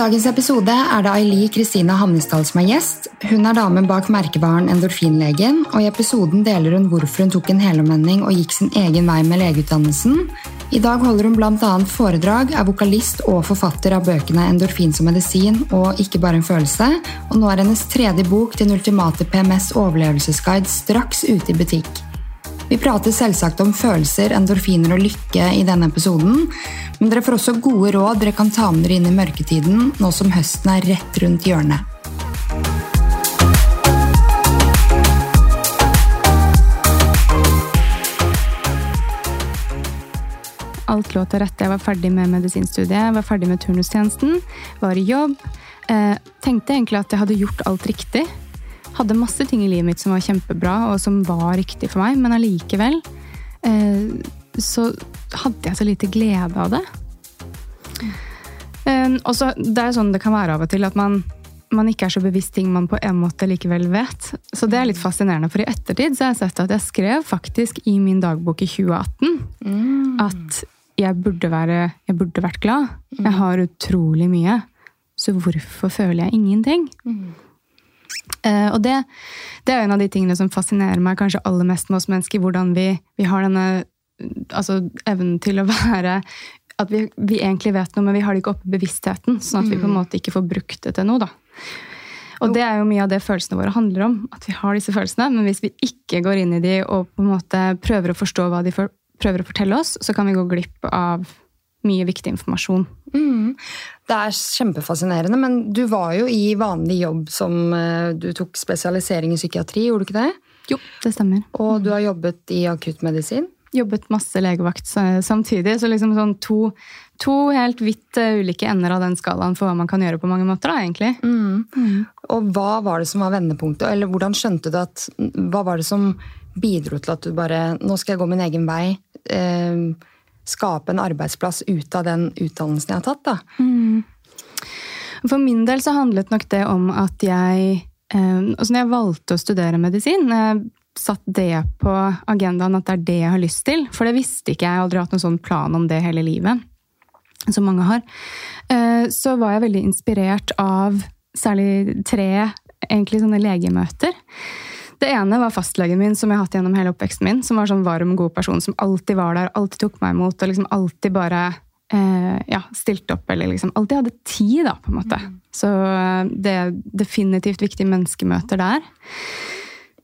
dagens episode er det Aili Kristina Hamnesdal som er gjest. Hun er damen bak merkevaren Endorfinlegen, og i episoden deler hun hvorfor hun tok en helomvending og gikk sin egen vei med legeutdannelsen. I dag holder hun bl.a. foredrag, er vokalist og forfatter av bøkene Endorfin som medisin og Ikke bare en følelse, og nå er hennes tredje bok, Den ultimate PMS overlevelsesguide, straks ute i butikk. Vi prater selvsagt om følelser, endorfiner og lykke i denne episoden, men dere får også gode råd dere kan ta med dere inn i mørketiden nå som høsten er rett rundt hjørnet. Alt lå til rette. Jeg var ferdig med medisinstudiet, var ferdig med turnustjenesten, var i jobb. Eh, tenkte egentlig at jeg hadde gjort alt riktig. Hadde masse ting i livet mitt som var kjempebra, og som var riktig for meg, men allikevel eh, så hadde jeg så lite glede av det. Eh, og så, Det er sånn det kan være av og til, at man, man ikke er så bevisst ting man på en måte likevel vet. Så det er litt fascinerende, for i ettertid så har jeg sett at jeg skrev faktisk i min dagbok i 2018 Mm. at jeg burde, være, jeg burde vært glad. Jeg har utrolig mye. Så hvorfor føler jeg ingenting? Eh, og det, det er en av de tingene som fascinerer meg kanskje aller mest med oss mennesker. Hvordan vi, vi har denne altså, evnen til å være At vi, vi egentlig vet noe, men vi har det ikke oppe i bevisstheten. Sånn at vi på en måte ikke får brukt det til noe. da. Og det er jo mye av det følelsene våre handler om. At vi har disse følelsene, men hvis vi ikke går inn i de og på en måte prøver å forstå hva de for, prøver å fortelle oss, så kan vi gå glipp av mye viktig informasjon. Mm. Det er kjempefascinerende, men du var jo i vanlig jobb som eh, Du tok spesialisering i psykiatri, gjorde du ikke det? Jo, det stemmer. Og du har jobbet i akuttmedisin. Jobbet masse legevakt samtidig, så liksom sånn to, to helt vidt eh, ulike ender av den skalaen for hva man kan gjøre på mange måter, da, egentlig. Mm. Og hva var det som var vendepunktet? Eller hvordan skjønte du at Hva var det som bidro til at du bare Nå skal jeg gå min egen vei. Eh, skape en arbeidsplass ut av den utdannelsen jeg har tatt, da. For min del så handlet nok det om at jeg eh, altså Når jeg valgte å studere medisin, satt det på agendaen at det er det jeg har lyst til, for det visste ikke jeg, jeg aldri hatt noen sånn plan om det hele livet, som mange har, eh, så var jeg veldig inspirert av særlig tre egentlig sånne legemøter. Det ene var fastlegen min, som jeg har hatt gjennom hele oppveksten min. Som var sånn varm, god person som alltid var der, alltid tok meg imot og liksom alltid bare eh, ja, stilte opp. Eller liksom alltid hadde tid, da, på en måte. Så eh, det er definitivt viktige menneskemøter der.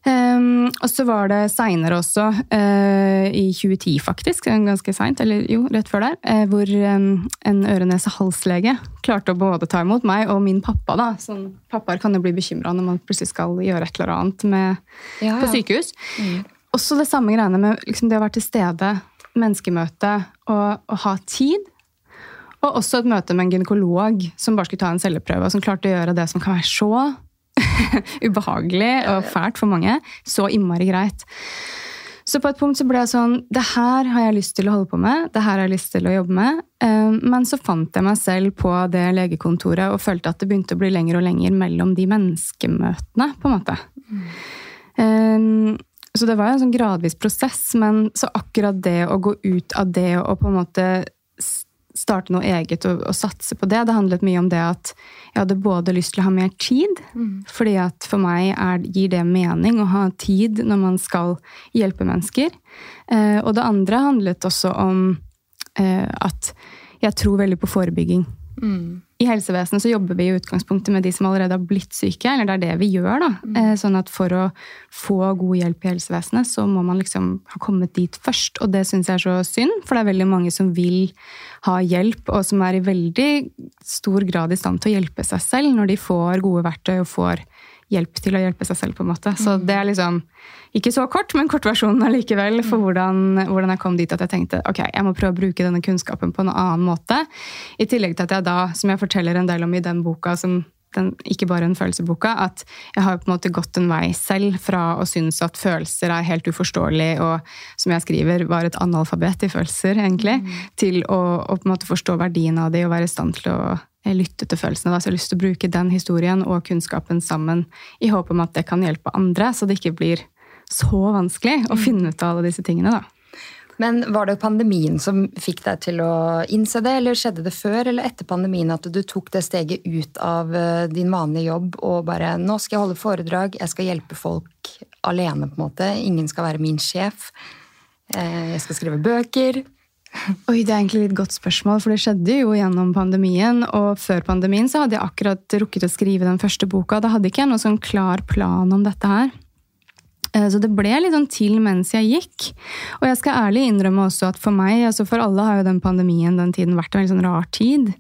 Um, og så var det seinere også, uh, i 2010 faktisk, ganske seint, eller jo, rett før der, uh, hvor um, en øre-nese-hals-lege klarte å både ta imot meg og min pappa. da. Sånn, pappaer kan jo bli bekymra når man plutselig skal gjøre et eller annet med, Ja, på sykehus. sykehus. Også det samme greiene med liksom, det å være til stede, menneskemøte og, og ha tid. Og også et møte med en gynekolog som bare skulle ta en celleprøve, og som klarte å gjøre det som kan være så ubehagelig og fælt for mange, så innmari greit. Så på et punkt så ble jeg sånn Det her har jeg lyst til å holde på med. Det her har jeg lyst til å jobbe med. Eh, Men så fant jeg meg selv på det legekontoret og følte at det begynte å bli lenger og lenger mellom de menneskemøtene, på en måte. Mm. Så det var jo en sånn gradvis prosess, men så akkurat det å gå ut av det og på en måte starte noe eget og, og satse på det, det handlet mye om det at jeg hadde både lyst til å ha mer tid, fordi at for meg er, gir det mening å ha tid når man skal hjelpe mennesker. Eh, og det andre handlet også om eh, at jeg tror veldig på forebygging. I helsevesenet så jobber vi i utgangspunktet med de som allerede har blitt syke. eller det er det vi gjør da. Eh, Sånn at For å få god hjelp i helsevesenet, så må man liksom ha kommet dit først. Og det syns jeg er så synd, for det er veldig mange som vil ha hjelp, og som er i veldig stor grad i stand til å hjelpe seg selv når de får gode verktøy og får hjelp til å hjelpe seg selv. på en måte. Så det er liksom ikke så kort, men kortversjonen allikevel for hvordan, hvordan jeg kom dit at jeg tenkte ok, jeg må prøve å bruke denne kunnskapen på en annen måte. I tillegg til at jeg da, som jeg forteller en del om i den boka, som den, ikke bare en følelseboka, at jeg har på en måte gått en vei selv fra å synes at følelser er helt uforståelig, og som jeg skriver, var et analfabet i følelser, egentlig, til å, å på en måte forstå verdien av de og være i stand til å lytte til følelsene. Da. Så jeg har lyst til å bruke den historien og kunnskapen sammen i håp om at det kan hjelpe andre, så det ikke blir så vanskelig å finne ut av alle disse tingene. da. Men var det pandemien som fikk deg til å innse det, eller skjedde det før eller etter pandemien at du tok det steget ut av eh, din vanlige jobb og bare Nå skal jeg holde foredrag, jeg skal hjelpe folk alene, på en måte. Ingen skal være min sjef. Eh, jeg skal skrive bøker. Oi, Det er egentlig et godt spørsmål, for det skjedde jo gjennom pandemien. Og før pandemien så hadde jeg akkurat rukket å skrive den første boka. Da hadde ikke jeg noen sånn klar plan om dette her. Eh, så det ble litt sånn til mens jeg gikk. Og jeg skal ærlig innrømme også at for meg, altså for alle har jo den pandemien den tiden vært en veldig sånn rar tid.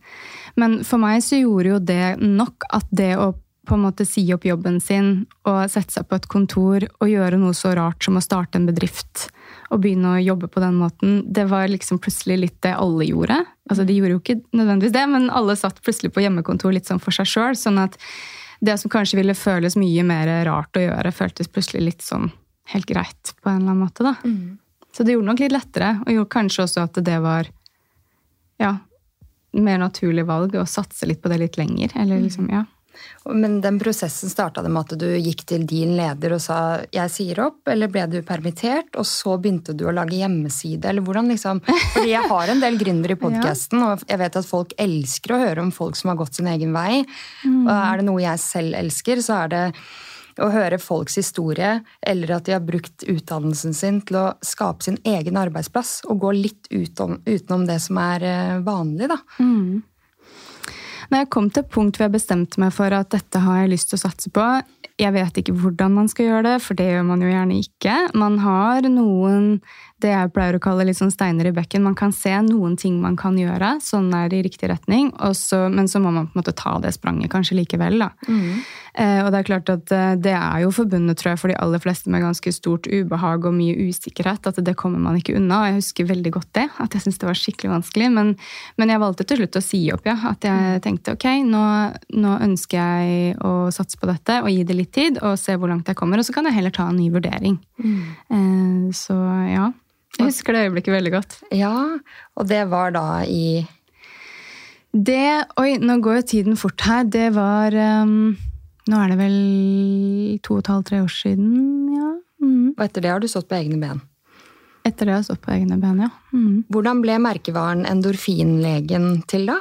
Men for meg så gjorde jo det nok at det å på en måte si opp jobben sin og sette seg på et kontor og gjøre noe så rart som å starte en bedrift og begynne å jobbe på den måten, det var liksom plutselig litt det alle gjorde. Altså De gjorde jo ikke nødvendigvis det, men alle satt plutselig på hjemmekontor litt sånn for seg sjøl. Sånn at det som kanskje ville føles mye mer rart å gjøre, føltes plutselig litt sånn helt greit på en eller annen måte. da. Mm. Så det gjorde nok litt lettere, og gjorde kanskje også at det var ja, mer naturlig valg å satse litt på det litt lenger. Eller liksom, ja. Men den prosessen starta det med at du gikk til din leder og sa 'jeg sier opp', eller ble du permittert, og så begynte du å lage hjemmeside, eller hvordan liksom Fordi jeg har en del gründere i podkasten, og jeg vet at folk elsker å høre om folk som har gått sin egen vei. Mm. Og er det noe jeg selv elsker, så er det å høre folks historie, eller at de har brukt utdannelsen sin til å skape sin egen arbeidsplass, og gå litt utom, utenom det som er eh, vanlig, da. Mm. Når jeg kom til et punkt hvor jeg bestemte meg for at dette har jeg lyst til å satse på Jeg vet ikke hvordan man skal gjøre det, for det gjør man jo gjerne ikke. Man har noen det jeg pleier å kalle litt sånn steiner i bekken. Man kan se noen ting man kan gjøre, sånn er det i riktig retning, så, men så må man på en måte ta det spranget kanskje likevel. da. Mm. Eh, og det er klart at eh, det er jo forbundet tror jeg, for de aller fleste med ganske stort ubehag og mye usikkerhet. At det kommer man ikke unna. og Jeg husker veldig godt det, at jeg syntes det var skikkelig vanskelig. Men, men, jeg valgte til slutt å si opp, ja. At jeg tenkte ok, nå, nå ønsker jeg å satse på dette og gi det litt tid og se hvor langt jeg kommer. Og så kan jeg heller ta en ny vurdering. Mm. Eh, så ja. Jeg husker det øyeblikket veldig godt. Ja, og det var da i Det Oi, nå går jo tiden fort her. Det var um, Nå er det vel to og et halvt, tre år siden, ja. Mm. Og etter det har du stått på egne ben? Etter det har jeg stått på egne ben, ja. Mm. Hvordan ble merkevaren endorfinlegen til, da?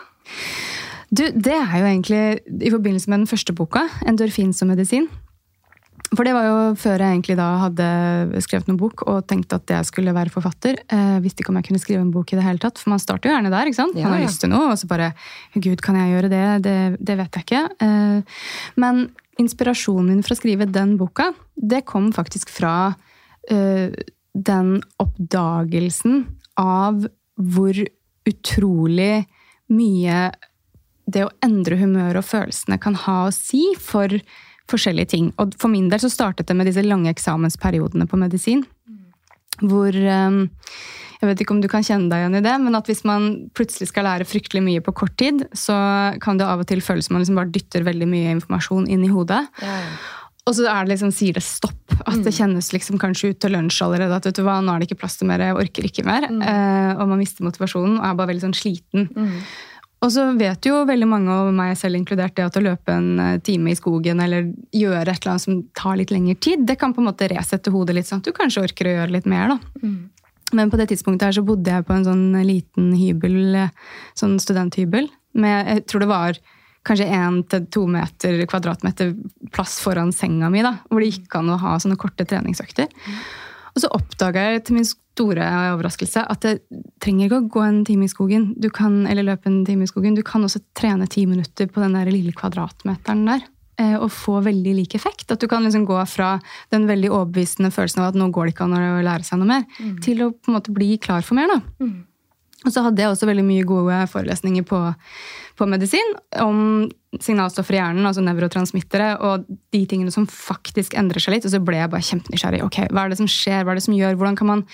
Du, det er jo egentlig i forbindelse med den første boka, 'Endorfin som medisin'. For det var jo før jeg egentlig da hadde skrevet noen bok og tenkte at jeg skulle være forfatter. Jeg visste ikke om jeg kunne skrive en bok i det hele tatt, for man starter jo gjerne der. ikke sant? Man har ja, ja. lyst til noe, og så bare Gud, kan jeg gjøre det? Det, det vet jeg ikke. Eh, men inspirasjonen min for å skrive den boka, det kom faktisk fra uh, den oppdagelsen av hvor utrolig mye det å endre humøret og følelsene kan ha å si for forskjellige ting. Og for min del så startet det med disse lange eksamensperiodene på medisin. Hvor ehm, Jeg vet ikke om du kan kjenne deg igjen i det, men at hvis man plutselig skal lære fryktelig mye på kort tid, så kan det av og til føles som man liksom bare dytter veldig mye informasjon inn i hodet. Ja. Og så det liksom, sier det stopp. At det mm. kjennes liksom kanskje ut til lunsj allerede. At vet du hva, nå er det ikke plass til mer, jeg orker ikke mer. Mm. Eh, og man mister motivasjonen og er bare veldig sånn sliten. Mm. Og så vet jo veldig mange, og meg selv inkludert, det at å løpe en eh, time i skogen eller gjøre et eller annet som tar litt lengre tid, det kan på en måte resette hodet litt, sånn at du kanskje orker å gjøre litt mer. da. Mm. Men på det tidspunktet her så bodde jeg på en sånn liten hybel, sånn studenthybel. Med, jeg tror det var kanskje én til to meter kvadratmeter plass foran senga mi. da, Hvor det gikk an å ha sånne korte treningsøkter. Mm. Og så oppdaga jeg til min store overraskelse at det trenger ikke å gå en time i skogen du kan, eller løpe en time i skogen. Du kan også trene ti minutter på den der lille kvadratmeteren der. Eh, og få veldig lik effekt. At du kan liksom gå fra den veldig overbevisende følelsen av at nå går det ikke an å lære seg noe mer, mm. til å på en måte bli klar for mer. da. Mm. Og så hadde jeg også veldig mye gode forelesninger på, på medisin om signalstoffer i hjernen, altså nevrotransmittere, og de tingene som faktisk endrer seg litt. Og så ble jeg bare kjempenysgjerrig. Ok, Hva er det som skjer? Hva er det som gjør? Hvordan kan man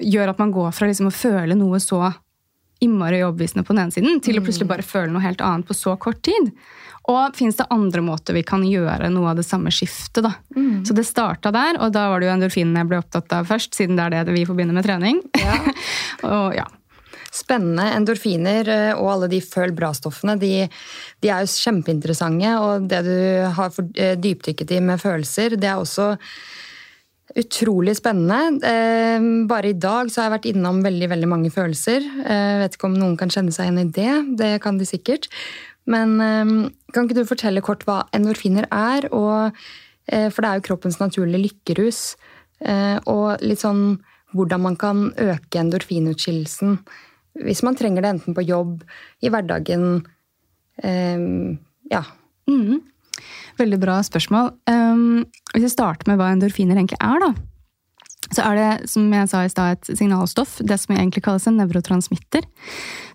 gjøre at man går fra liksom å føle noe så innmari overbevisende på den ene siden, til å plutselig bare føle noe helt annet på så kort tid? Og fins det andre måter vi kan gjøre noe av det samme skiftet? da? Mm. Så det starta der, og da var det jo endorfinene jeg ble opptatt av først, siden det er det vi forbinder med trening. Ja. og ja, Spennende. Endorfiner eh, og alle de føl bra-stoffene de, de, er jo kjempeinteressante. Og det du har eh, dypdykket i med følelser, det er også Utrolig spennende. Eh, bare i dag så har jeg vært innom veldig veldig mange følelser. Jeg eh, vet ikke om noen kan kjenne seg igjen i det. Det kan de sikkert. Men eh, kan ikke du fortelle kort hva endorfiner er? Og, for det er jo kroppens naturlige lykkerus. Og litt sånn hvordan man kan øke endorfinutskillelsen hvis man trenger det enten på jobb, i hverdagen. Ja. Mm. Veldig bra spørsmål. Um, hvis jeg starter med hva endorfiner egentlig er, da. Så er det, som jeg sa i sted, et signalstoff, det som egentlig kalles en nevrotransmitter.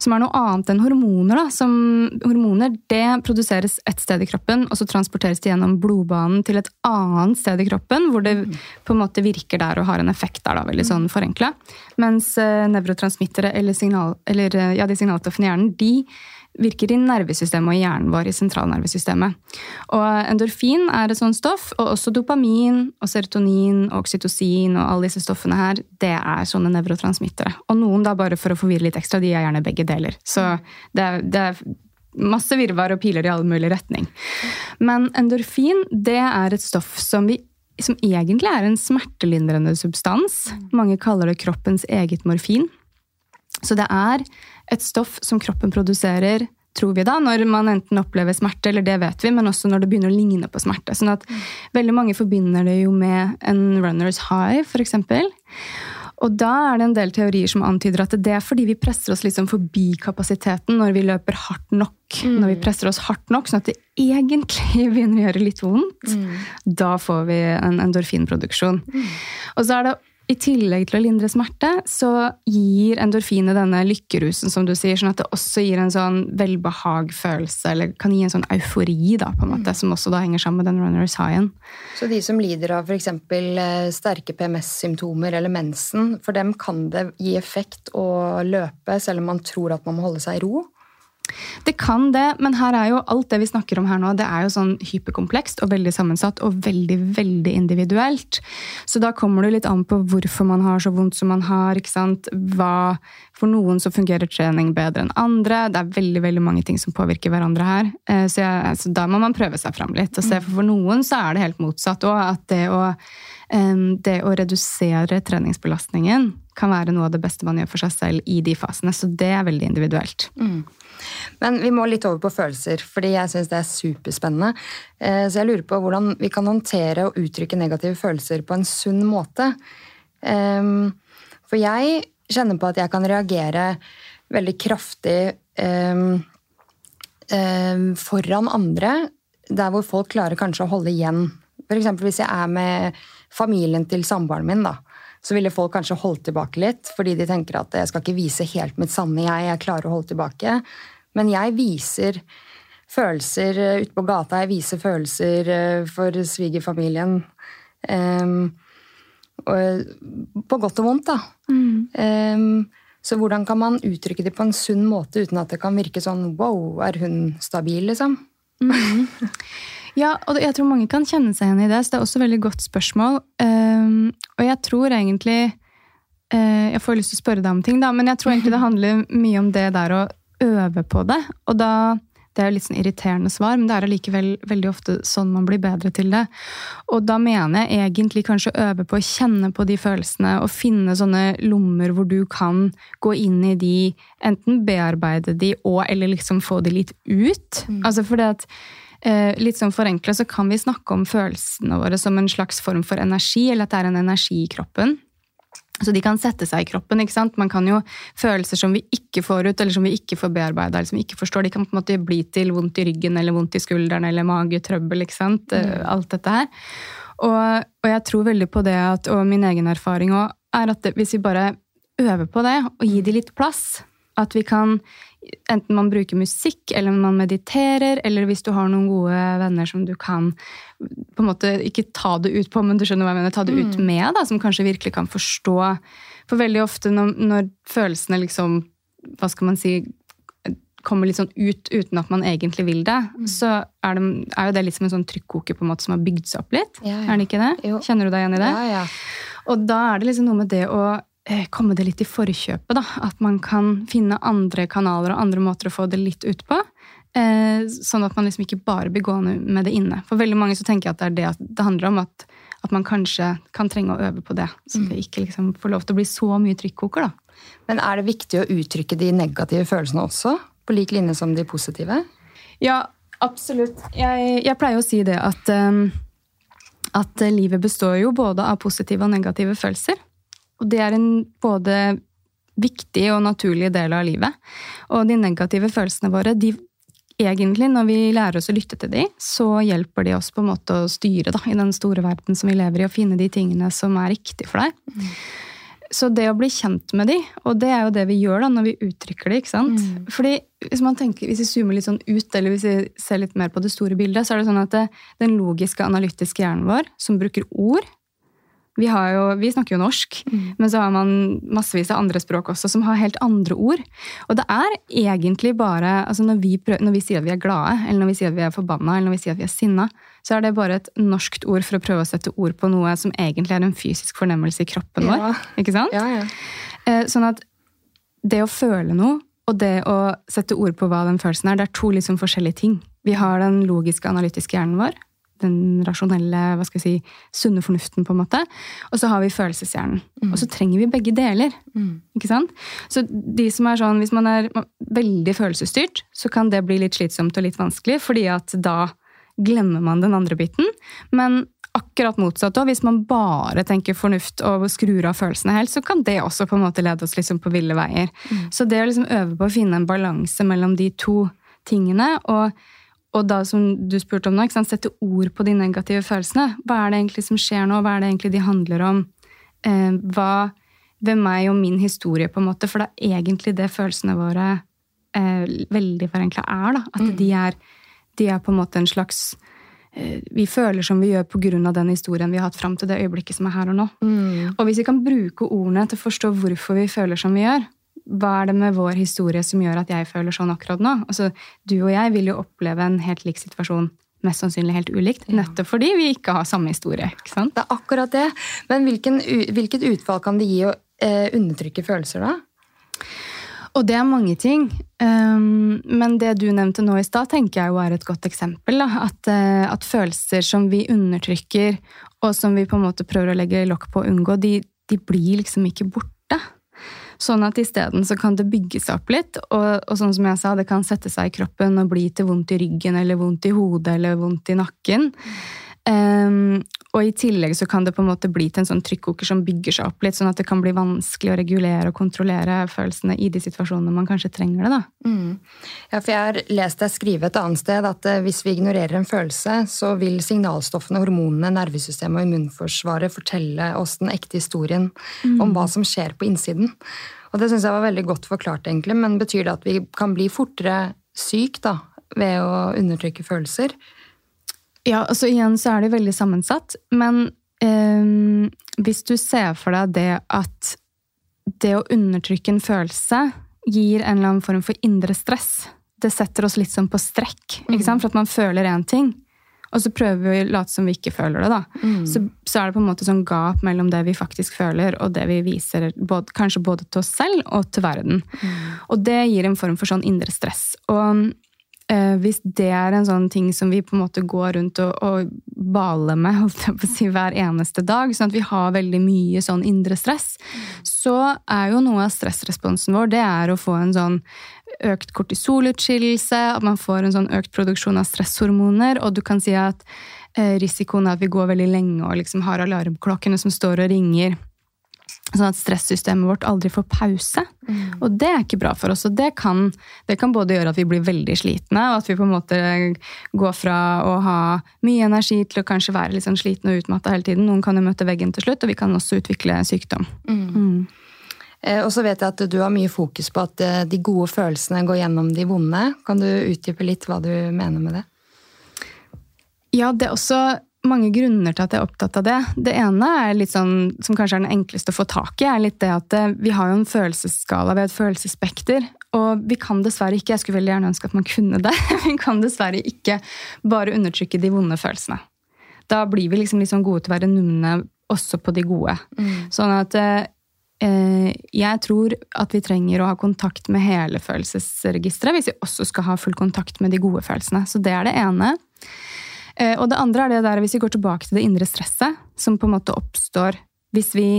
Som er noe annet enn hormoner. Da. Som, hormoner det produseres ett sted i kroppen, og så transporteres det gjennom blodbanen til et annet sted i kroppen, hvor det på en måte virker der og har en effekt der, da, veldig sånn forenkla. Mens uh, nevrotransmittere, eller, signal, eller uh, ja, de signalstoffene i hjernen, de virker i nervesystemet og i hjernen vår, i sentralnervesystemet. Og endorfin er et sånt stoff, og også dopamin og serotonin og oksytocin og alle disse stoffene her, det er sånne nevrotransmittere. Og noen, da bare for å forvirre litt ekstra, de er gjerne begge deler. Så det er, det er masse virvar og piler i alle mulige retning. Men endorfin, det er et stoff som vi som egentlig er en smertelindrende substans. Mange kaller det kroppens eget morfin. Så det er et stoff som kroppen produserer tror vi da, når man enten opplever smerte, eller det vet vi, men også når det begynner å ligne på smerte. Sånn at mm. veldig mange forbinder det jo med en runners high, f.eks. Og da er det en del teorier som antyder at det er fordi vi presser oss liksom forbi kapasiteten når vi løper hardt nok. Mm. Når vi presser oss hardt nok, sånn at det egentlig begynner å gjøre litt vondt. Mm. Da får vi en endorfinproduksjon. Mm. Og så er det i tillegg til å lindre smerte, så gir endorfinet denne lykkerusen, som du sier, sånn at det også gir en sånn velbehagfølelse, eller kan gi en sånn eufori, da, på en måte, mm. som også da henger sammen med den runners high-en. Så de som lider av f.eks. Eh, sterke PMS-symptomer eller mensen, for dem kan det gi effekt å løpe, selv om man tror at man må holde seg i ro? Det kan det, men her er jo alt det vi snakker om her nå, det er jo sånn hyperkomplekst og veldig sammensatt og veldig veldig individuelt. Så da kommer det litt an på hvorfor man har så vondt som man har. ikke sant? Hva, for noen så fungerer trening bedre enn andre. Det er veldig veldig mange ting som påvirker hverandre her. Eh, så, jeg, så da må man prøve seg fram litt. og se, For for noen så er det helt motsatt òg. At det å, det å redusere treningsbelastningen kan være noe av det beste man gjør for seg selv i de fasene. Så det er veldig individuelt. Mm. Men vi må litt over på følelser, fordi jeg syns det er superspennende. Eh, så jeg lurer på hvordan vi kan håndtere og uttrykke negative følelser på en sunn måte. Ehm, for jeg kjenner på at jeg kan reagere veldig kraftig ehm, ehm, foran andre, der hvor folk klarer kanskje å holde igjen. F.eks. hvis jeg er med familien til samboeren min. da, så ville folk kanskje holdt tilbake litt, fordi de tenker at jeg skal ikke vise helt mitt sanne jeg, jeg klarer å holde tilbake. Men jeg viser følelser eh, ute på gata, jeg viser følelser eh, for svigerfamilien. Um, på godt og vondt, da. Mm. Um, så hvordan kan man uttrykke det på en sunn måte uten at det kan virke sånn wow, er hun stabil, liksom? Mm. Ja, og jeg tror mange kan kjenne seg igjen i det. Så det er også et veldig godt spørsmål. Um, og jeg tror egentlig uh, Jeg får lyst til å spørre deg om ting, da, men jeg tror egentlig det handler mye om det der å øve på det. Og da det er jo litt sånn irriterende svar, men det er allikevel veldig ofte sånn man blir bedre til det. Og da mener jeg egentlig kanskje å øve på å kjenne på de følelsene og finne sånne lommer hvor du kan gå inn i de, enten bearbeide de og eller liksom få de litt ut. Mm. Altså fordi at litt sånn forenkla så kan vi snakke om følelsene våre som en slags form for energi, eller at det er en energi i kroppen. Så de kan sette seg i kroppen. ikke sant? Man kan jo Følelser som vi ikke får ut, eller som vi ikke får bearbeida, eller som vi ikke forstår, de kan på en måte bli til vondt i ryggen eller vondt i skulderen eller magetrøbbel. ikke sant? Eh, mm. Alt dette her. Og, og, jeg tror veldig på det, at, og min egen erfaring òg, er at det, hvis vi bare øver på det, og gir de litt plass, at vi kan Enten man bruker musikk, eller man mediterer, eller hvis du har noen gode venner som du kan på en måte ikke ta det ut på, men du skjønner hva jeg mener, ta det ut mm. med, da, som kanskje virkelig kan forstå. For veldig ofte når, når følelsene liksom Hva skal man si kommer litt sånn ut uten at man egentlig vil det, mm. så er, det, er, jo det litt som en sånn trykkoker på en måte som har bygd seg opp litt. Ja, ja. Er det ikke det? Jo. Kjenner du deg igjen i det? Ja, og da er det liksom noe med det å komme det litt i forkjøpet. da, At man kan finne andre kanaler og andre måter å få det litt ut på. Eh, sånn at man liksom ikke bare blir gående med det inne. For veldig mange så tenker jeg at det er det det handler om. At, at man kanskje kan trenge å øve på det. Så det ikke liksom får lov til å bli så mye trykkoker, da. Men er det viktig å uttrykke de negative følelsene også? På lik linje som de positive? Ja, absolutt. Jeg, jeg pleier å si det at, um, at livet består jo både av positive og negative følelser. Og det er en både viktig og naturlig del av livet. Og de negative følelsene våre, de egentlig, når vi lærer oss å lytte til de, så hjelper de oss på en måte å styre da, i den store verden som vi lever i, og finne de tingene som er riktige for deg. Mm. Så det å bli kjent med de, og det er jo det vi gjør da når vi uttrykker det, ikke sant? Mm. Fordi hvis man tenker, hvis vi zoomer litt sånn ut, eller hvis vi ser litt mer på det store bildet, så er det sånn at det, den logiske, analytiske hjernen vår, som bruker ord, vi, jo, vi, snakker jo norsk, mm. men så har man massevis av andre språk også som har helt andre ord. Og det er egentlig bare altså når, vi prøver, når vi sier at vi er glade, eller når vi sier at vi er forbanna, eller når vi sier at vi er sinna, så er det bare et norskt ord for å prøve å sette ord på noe som egentlig er en fysisk fornemmelse i kroppen vår. Ja. Ikke sant? Ja, ja. Eh, sånn at det å føle noe og det å sette ord på hva den følelsen er, det er to liksom forskjellige ting. Vi har den logiske, analytiske hjernen vår, den rasjonelle, hva skal jeg si, sunne fornuften, på en måte. Og så har vi følelseshjernen. Mm. Og så trenger vi begge deler. Mm. ikke sant? Så de som er sånn, Hvis man er veldig følelsesstyrt, så kan det bli litt slitsomt og litt vanskelig, fordi at da glemmer man den andre biten. Men akkurat motsatt òg. Hvis man bare tenker fornuft og skrur av følelsene helt, så kan det også på en måte lede oss liksom på ville veier. Mm. Så det å liksom øve på å finne en balanse mellom de to tingene, og og da som du spurte om nå, sette ord på de negative følelsene. Hva er det egentlig som skjer nå? Hva er det egentlig de handler om? Eh, hva ved meg og min historie, på en måte? For det er egentlig det følelsene våre eh, veldig forenkla er. da. At mm. de, er, de, er, på en måte en slags eh, Vi føler som vi gjør pga. den historien vi har hatt fram til det øyeblikket som er her og nå. Mm. Og hvis vi kan bruke ordene til å forstå hvorfor vi føler som vi gjør, hva er det med vår historie som gjør at jeg føler sånn akkurat nå? Altså, du og jeg vil jo oppleve en helt lik situasjon mest sannsynlig helt ulikt, nettopp fordi vi ikke har samme historie. ikke sant? Det er akkurat det. Men hvilken, hvilket utfall kan det gi å eh, undertrykke følelser, da? Og det er mange ting. Um, men det du nevnte nå i stad, tenker jeg jo er et godt eksempel. At, uh, at, følelser som vi undertrykker, og som vi på en måte prøver å legge lokk på å unngå, de, de blir liksom ikke borte. Sånn at isteden så kan det bygge seg opp litt, og, og, sånn som jeg sa, det kan sette seg i kroppen og bli til vondt i ryggen eller vondt i hodet eller vondt i nakken. Um, og i tillegg så kan det på en måte bli til en sånn trykkoker som bygger seg opp litt, sånn at det kan bli vanskelig å regulere og kontrollere følelsene i de situasjonene man kanskje trenger det. da. Mm. Ja, for jeg har lest deg skrive et annet sted at eh, hvis vi ignorerer en følelse, så vil signalstoffene, hormonene, nervesystemet og immunforsvaret fortelle oss den ekte historien mm. om hva som skjer på innsiden. Og det syns jeg var veldig godt forklart, egentlig, men betyr det at vi kan bli fortere syk da, ved å undertrykke følelser? Ja, altså igjen så er det veldig sammensatt. Men eh, hvis du ser for deg det at det å undertrykke en følelse gir en eller annen form for indre stress Det setter oss litt sånn på strekk, mm. for at man føler én ting. Og så prøver vi å late som vi ikke føler det. da. Mm. Så, så, er det på en måte sånn gap mellom det vi faktisk føler, og det vi viser både, kanskje både til oss selv og til verden. Mm. Og det gir en form for sånn indre stress. Og hvis det er en sånn ting som vi på en måte går rundt og, og baler med holdt jeg på å si, hver eneste dag, sånn at vi har veldig mye sånn indre stress, så er jo noe av stressresponsen vår det er å få en sånn økt kortisolutskillelse, at man får en sånn økt produksjon av stresshormoner, og du kan si at eh, risikoen er at vi går veldig lenge og liksom har alarmklokkene som står og ringer Sånn at stressystemet vårt aldri får pause. Mm. Og det er ikke bra for oss. Og det kan, det kan, både gjøre at vi blir veldig slitne, og at vi på en måte går fra å ha mye energi til å kanskje være litt sånn sliten og utmatta hele tiden. Noen kan jo møte veggen til slutt, og vi kan også utvikle sykdom. Mm. Mm. Eh, og så vet jeg at du har mye fokus på at eh, de gode følelsene går gjennom de vonde. Kan du utdype litt hva du mener med det? Ja, det er også mange grunner til at jeg er opptatt av det. Det ene er litt sånn, som kanskje er den enkleste å få tak i, er litt det at eh, vi har jo en følelsesskala, vi har et følelsesspekter. Og vi kan dessverre ikke, jeg skulle veldig gjerne ønske at man kunne det, vi kan dessverre ikke bare undertrykke de vonde følelsene. Da blir vi liksom, liksom gode til å være numne også på de gode. Mm. Sånn at eh, jeg tror at vi trenger å ha kontakt med hele følelsesregisteret hvis vi også skal ha full kontakt med de gode følelsene. Så det er det ene. Eh, og det andre er det der hvis vi går tilbake til det indre stresset, som på en måte oppstår hvis vi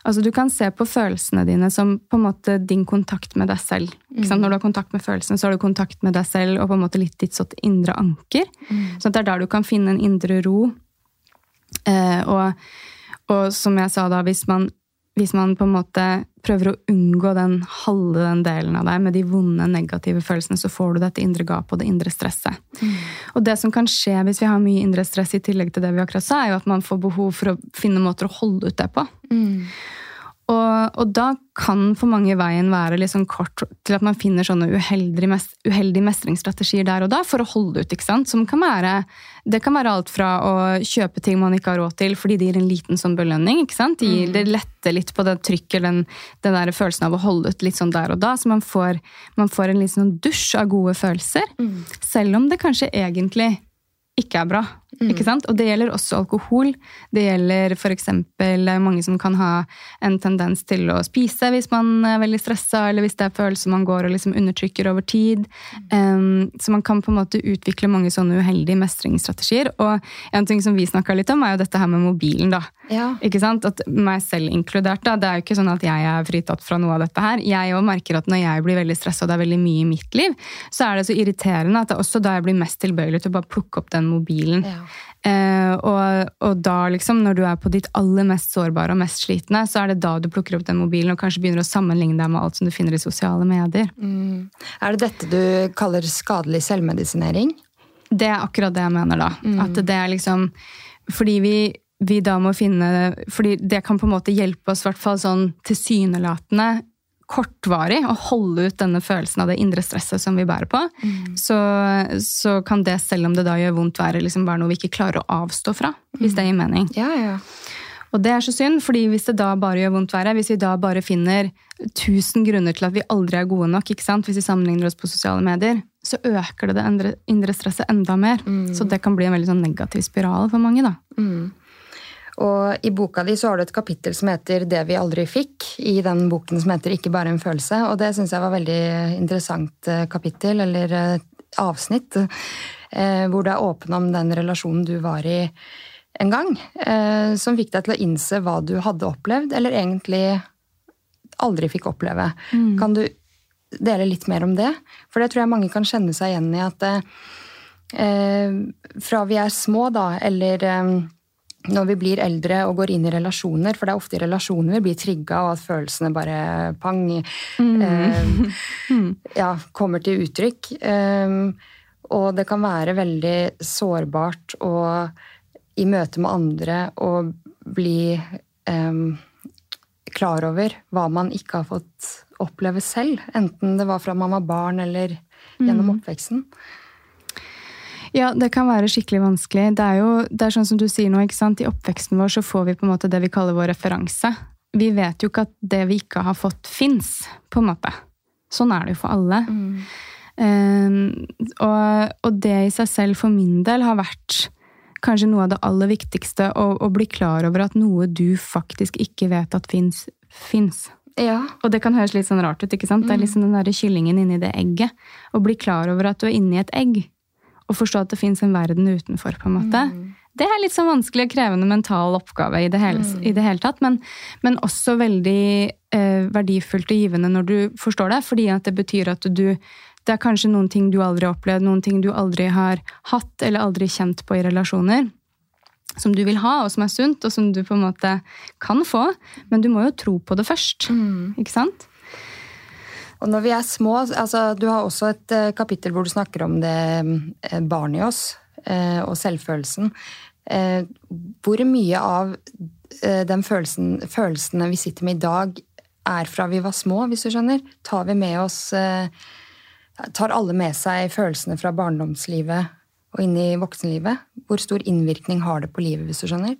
Altså Du kan se på følelsene dine som på en måte din kontakt med deg selv. Mm. Når du har kontakt med følelsene, så har du kontakt med deg selv og på en måte litt ditt sånt indre anker. Mm. Så det er der du kan finne en indre ro. Eh, og, og, som jeg sa da, hvis man hvis man på en måte prøver å unngå den halve den delen av deg med de vonde, negative følelsene, så får du dette indre gapet og det indre stresset. Mm. Og det som kan skje hvis vi har mye indre stress i tillegg til det vi akkurat sa, er jo at man får behov for å finne måter å holde ut det på. Mm. Og, og, da kan for mange veien være litt sånn kort til at man finner sånne uheldige, uheldige mestringsstrategier der og da for å holde ut. ikke sant? Som kan være, det kan være alt fra å kjøpe ting man ikke har råd til fordi det gir en liten sånn belønning. ikke sant? Det, gir, mm. det letter litt på det trykket, den, den der følelsen av å holde ut litt sånn der og da. Så man får, man får en liten sånn dusj av gode følelser. Mm. Selv om det kanskje egentlig ikke er bra. Mm. Ikke sant? Og det gjelder også alkohol. Det gjelder f.eks. mange som kan ha en tendens til å spise hvis man er veldig stressa, eller hvis det er følelser man går og liksom undertrykker over tid. Um, så man kan på en måte utvikle mange sånne uheldige mestringsstrategier. Og en ting som vi snakka litt om, er jo dette her med mobilen. da. Ja. Ikke sant? At Meg selv inkludert. da, Det er jo ikke sånn at jeg er fritatt fra noe av dette her. Jeg òg merker at når jeg blir veldig stressa og det er veldig mye i mitt liv, så er det så irriterende at det er også da jeg blir mest tilbøyelig til å bare plukke opp den mobilen. Ja. Eh, og, og, da, liksom, når du er på ditt aller mest sårbare og mest slitne, så er det da du plukker opp den mobilen og kanskje begynner å sammenligne deg med alt som du finner i sosiale medier. Mm. Er det dette du kaller skadelig selvmedisinering? Det er akkurat det jeg mener, da. Mm. At det er liksom Fordi vi, vi da må finne Fordi det kan på en måte hjelpe oss, i hvert fall sånn tilsynelatende, kortvarig å holde ut denne følelsen av det indre stresset som vi bærer på, mm. så, så, kan det, selv om det da gjør vondt, være liksom bare noe vi ikke klarer å avstå fra. Hvis det gir mening. Ja, ja. Og det er så synd, fordi hvis det da bare gjør vondt verre, hvis vi da bare finner tusen grunner til at vi aldri er gode nok, ikke sant? hvis vi sammenligner oss på sosiale medier, så øker det det indre stresset enda mer. Mm. Så det kan bli en veldig sånn negativ spiral for mange. da. Mm. Og i boka di så har du et kapittel som heter 'Det vi aldri fikk', i den boken som heter 'Ikke bare en følelse'. Og det syns jeg var veldig interessant eh, kapittel, eller eh, avsnitt, eh, hvor du er åpen om den relasjonen du var i en gang. Som fikk deg til å innse hva du hadde opplevd, eller egentlig aldri fikk oppleve. Mm. Kan du dele litt mer om det? For det tror jeg mange kan kjenne seg igjen i at eh, fra vi er små, da, eller når vi blir eldre og går inn i relasjoner, for det er ofte i relasjoner vi blir trigga, og at følelsene bare pang mm. eh, ja, kommer til uttrykk. Eh, og det kan være veldig sårbart å i møte med andre å bli eh, klar over hva man ikke har fått oppleve selv. Enten det var fra man var barn eller gjennom mm. Ja, det kan være skikkelig vanskelig. Det er jo det er sånn som du sier nå, ikke sant? I oppveksten vår så får vi på en måte det vi kaller vår referanse. Vi vet jo ikke at det vi ikke har fått, fins, på en måte. Sånn er det jo for alle. Mm. Um, og, og, det i seg selv for min del har vært kanskje noe av det aller viktigste. Å, å bli klar over at noe du faktisk ikke vet at fins, fins. Ja. Og det kan høres litt sånn rart ut. ikke sant? Mm. Det er mm. liksom den der kyllingen inni det egget. Å bli klar over at du er inni et egg å forstå at det fins en verden utenfor. på en måte. Mm. Det er litt sånn vanskelig og krevende mental oppgave i det hele, mm. i det hele tatt, men, men, også veldig eh, verdifullt og givende når du forstår det, fordi at det betyr at du Det er kanskje noen ting du aldri har opplevd, noen ting du aldri har hatt eller aldri kjent på i relasjoner. Som du vil ha, og som er sunt, og som du på en måte kan få. Men du må jo tro på det først. Mm. Ikke sant? Og når vi er små, altså Du har også et uh, kapittel hvor du snakker om det uh, barnet i oss uh, og selvfølelsen. hvor mye av den følelsen, følelsene vi sitter med i dag, er fra vi var små, hvis du skjønner? Tar vi med oss Tar alle med seg følelsene fra barndomslivet og inn i voksenlivet? Hvor stor innvirkning har det på livet, hvis du skjønner?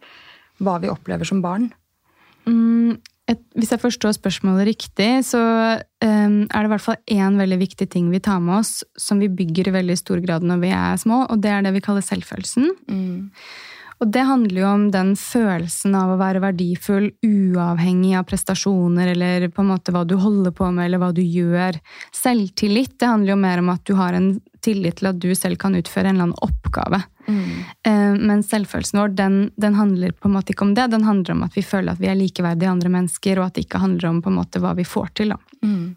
Hva vi opplever som barn? Mm, et, hvis jeg forstår spørsmålet riktig, så um, er det i hvert fall én veldig viktig ting vi tar med oss, som vi bygger i veldig stor grad når vi er små, og det er det vi kaller selvfølelsen. Mm. Og det handler jo om den følelsen av å være verdifull uavhengig av prestasjoner eller på en måte hva du holder på med eller hva du gjør. Selvtillit det handler jo mer om at du har en tillit til at du selv kan utføre en eller annen oppgave. Mm. Men selvfølelsen vår den, den, handler på en måte ikke om det. Den handler om at vi føler at vi er likeverdige andre mennesker, og at det ikke handler om på en måte hva vi får til. Mm.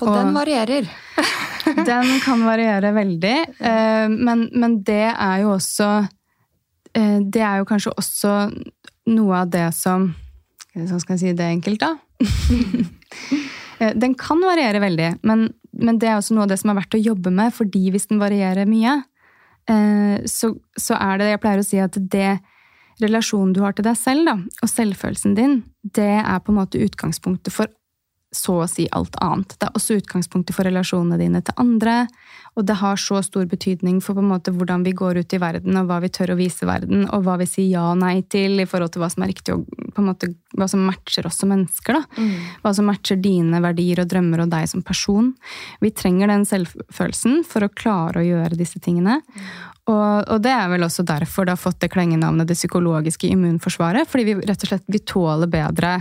Og, og, den varierer. den kan variere veldig. Eh, men, men, det er jo også eh, Det er jo kanskje også noe av det som Sånn skal jeg si det enkelt, da. den kan variere veldig, men, men, det er også noe av det som er verdt å jobbe med, fordi hvis den varierer mye, eh, så, så er det Jeg pleier å si at det relasjonen du har til deg selv, da, og selvfølelsen din, det er på en måte utgangspunktet for så å si alt annet. Det er også utgangspunktet for relasjonene dine til andre, og det har så stor betydning for på en måte hvordan vi går ut i verden, og hva vi tør å vise verden, og hva vi sier ja og nei til i forhold til hva som er riktig, og på en måte hva som matcher oss som mennesker. da. Mm. Hva som matcher dine verdier og drømmer og deg som person. Vi trenger den selvfølelsen for å klare å gjøre disse tingene. Mm. Og, og, det er vel også derfor det har fått det klengenavnet det psykologiske immunforsvaret, fordi vi rett og slett vi tåler bedre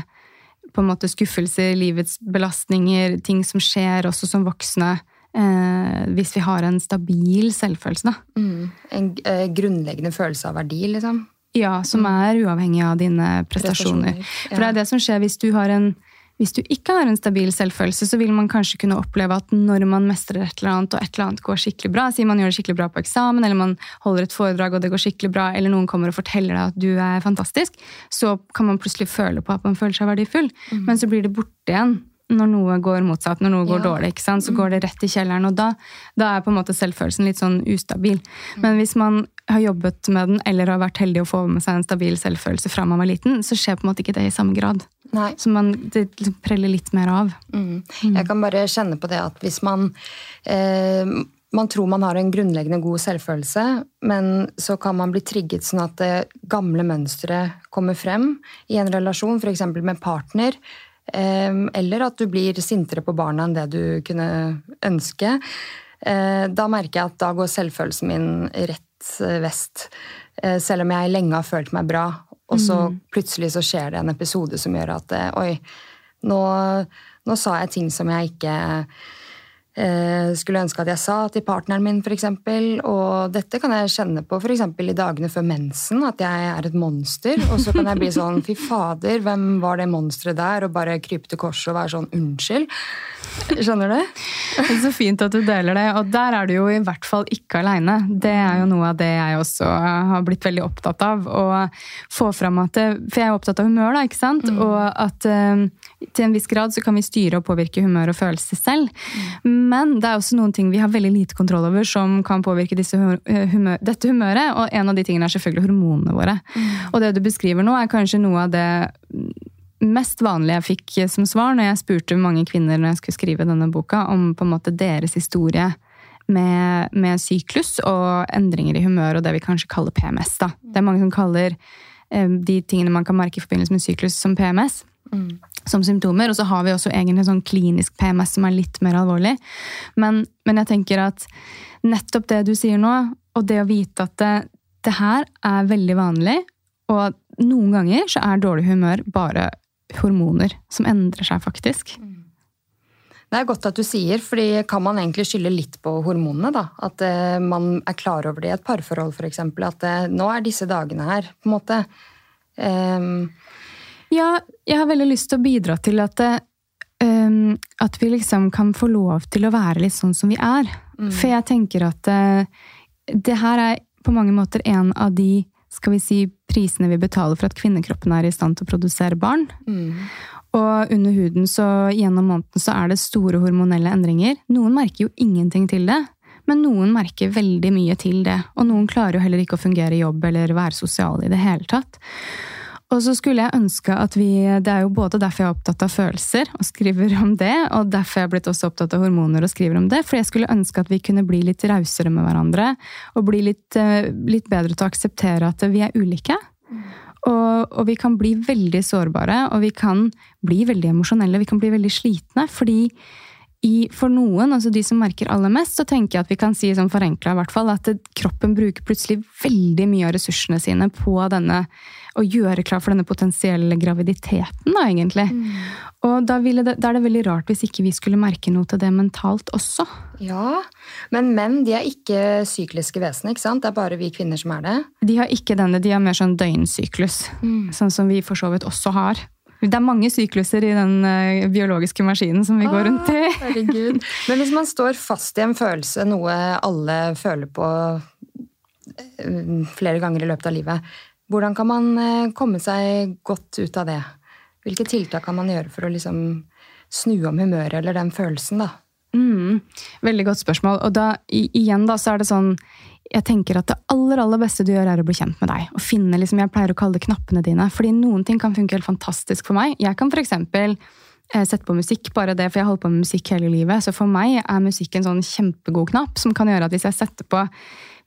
på en måte skuffelser, livets belastninger, ting som skjer også som voksne. Eh, hvis vi har en stabil selvfølelse, da. Mm. En eh, grunnleggende følelse av verdi, liksom? Ja, som mm. er uavhengig av dine prestasjoner. prestasjoner ja. For det er det som skjer hvis du har en hvis du ikke har en stabil selvfølelse, så vil man kanskje kunne oppleve at når man mestrer et eller annet, og et eller annet går skikkelig bra, sier man gjør det skikkelig bra på eksamen, eller man holder et foredrag og det går skikkelig bra, eller noen kommer og forteller deg at du er fantastisk, så kan man plutselig føle på at man føler seg verdifull. Mm. Men så blir det borte igjen når noe går motsatt, når noe går ja. dårlig. ikke sant? Så går det rett i kjelleren. Og da, da, er på en måte selvfølelsen litt sånn ustabil. Mm. Men hvis man har jobbet med den, eller har vært heldig å få med seg en stabil selvfølelse fra man var liten, så skjer på en måte ikke det i samme grad. Nei. som man, det liksom preller litt mer av. Mm. mm. Jeg kan bare kjenne på det at hvis man eh, man tror man har en grunnleggende god selvfølelse, men så kan man bli trigget sånn at det gamle mønsteret kommer frem i en relasjon, f.eks. med partner. Eh, eller at du blir sintere på barna enn det du kunne ønske. Eh, da merker jeg at da går selvfølelsen min rett eh, vest. Eh, selv om jeg lenge har følt meg bra, og så mm. plutselig så skjer det en episode som gjør at oi, nå, nå sa jeg ting som jeg ikke Eh, skulle ønske at jeg sa til partneren min, f.eks. Og dette kan jeg kjenne på f.eks. i dagene før mensen, at jeg er et monster. Og så kan jeg bli sånn fy fader, hvem var det monsteret der? Og bare krype til korset og være sånn unnskyld. Skjønner du? Det er så fint at du deler det. Og der er du jo i hvert fall ikke aleine. Det er jo noe av det jeg også har blitt veldig opptatt av. Å få fram at For jeg er opptatt av humør, da, ikke sant? Mm. Og at um, til en viss grad så kan vi styre og påvirke humør og følelser selv. Men det er også noen ting vi har veldig lite kontroll over som kan påvirke eh, humør, dette humøret. Og en av de tingene er selvfølgelig hormonene våre. Mm. Og det du beskriver nå, er kanskje noe av det mest vanlige jeg fikk som svar når jeg spurte mange kvinner når jeg skulle skrive denne boka, om på en måte deres historie med, med syklus og endringer i humør og det vi kanskje kaller PMS. Da. Det er mange som kaller eh, de tingene man kan merke i forbindelse med syklus, som PMS. Mm som symptomer. Og så har vi også egentlig sånn klinisk PMS som er litt mer alvorlig. Men, men, jeg tenker at nettopp det du sier nå, og det å vite at det, det her er veldig vanlig, og noen ganger så er dårlig humør bare hormoner som endrer seg, faktisk. Mm. Det er godt at du sier, fordi kan man egentlig skylde litt på hormonene? da? At eh, man er klar over det i et parforhold, f.eks. At eh, nå er disse dagene her, på en måte. Um, ja, jeg har veldig lyst til å bidra til at, um, at vi liksom kan få lov til å være litt sånn som vi er. Mm. For jeg tenker at uh, det her er på mange måter en av de skal vi si, prisene vi betaler for at kvinnekroppen er i stand til å produsere barn. Mm. Og under huden så gjennom måneden så er det store hormonelle endringer. Noen merker jo ingenting til det. Men noen merker veldig mye til det, og noen klarer jo heller ikke å fungere i jobb eller være sosiale i det hele tatt. Og så skulle jeg ønske at vi Det er jo både derfor jeg er opptatt av følelser og skriver om det, og derfor jeg er blitt også opptatt av hormoner og skriver om det. For jeg skulle ønske at vi kunne bli litt rausere med hverandre. Og bli litt, eh, litt, bedre til å akseptere at vi er ulike. Og, og, vi kan bli veldig sårbare, og vi kan bli veldig emosjonelle. Vi kan bli veldig slitne. Fordi i, for noen, altså de som merker aller mest, så tenker jeg at vi kan si sånn forenkla i hvert fall, at kroppen bruker plutselig veldig mye av ressursene sine på denne å gjøre klar for denne potensielle graviditeten, da, egentlig. Mm. Og da, det, da, er det veldig rart hvis ikke vi skulle merke noe til det mentalt også. Ja, men menn de er ikke sykliske vesener, ikke sant? Det er bare vi kvinner som er det? De har ikke denne, de har mer sånn døgnsyklus. Mm. Sånn som vi for så vidt også har. Det er mange sykluser i den uh, biologiske maskinen som vi går rundt i. Ah, herregud. Men hvis man står fast i en følelse, noe alle føler på uh, flere ganger i løpet av livet, hvordan kan man uh, komme seg godt ut av det? Hvilke tiltak kan man gjøre for å liksom snu om humøret eller den følelsen, da? Mm, veldig godt spørsmål. Og da, igjen da, så er det sånn jeg tenker at det aller aller beste du gjør, er å bli kjent med deg. og finne, liksom, Jeg pleier å kalle det knappene dine. fordi noen ting kan funke helt fantastisk for meg. Jeg kan f.eks. Eh, sette på musikk, bare det, for jeg holdt på med musikk hele livet. Så for meg er musikk en sånn kjempegod knapp som kan gjøre at hvis jeg setter på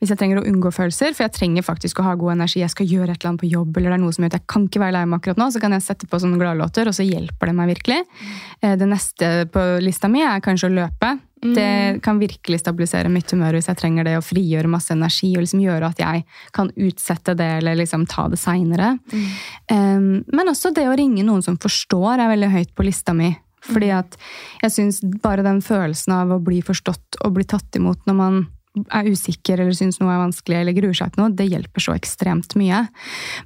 hvis jeg trenger å unngå følelser, for jeg trenger faktisk å ha god energi, jeg skal gjøre et eller annet på jobb, eller det er noe som gjør at jeg kan ikke være lei meg akkurat nå, så kan jeg sette på sånne gladlåter, og så hjelper det meg virkelig. Mm. Det neste på lista mi er kanskje å løpe. Mm. Det kan virkelig stabilisere mitt humør hvis jeg trenger det, og frigjøre masse energi, og liksom gjøre at jeg kan utsette det, eller liksom ta det seinere. Mm. Um, men også det å ringe noen som forstår, er veldig høyt på lista mi. Fordi mm. at jeg syns bare den følelsen av å bli forstått og bli tatt imot når man er usikker eller syns noe er vanskelig eller gruer seg til noe, det hjelper så ekstremt mye.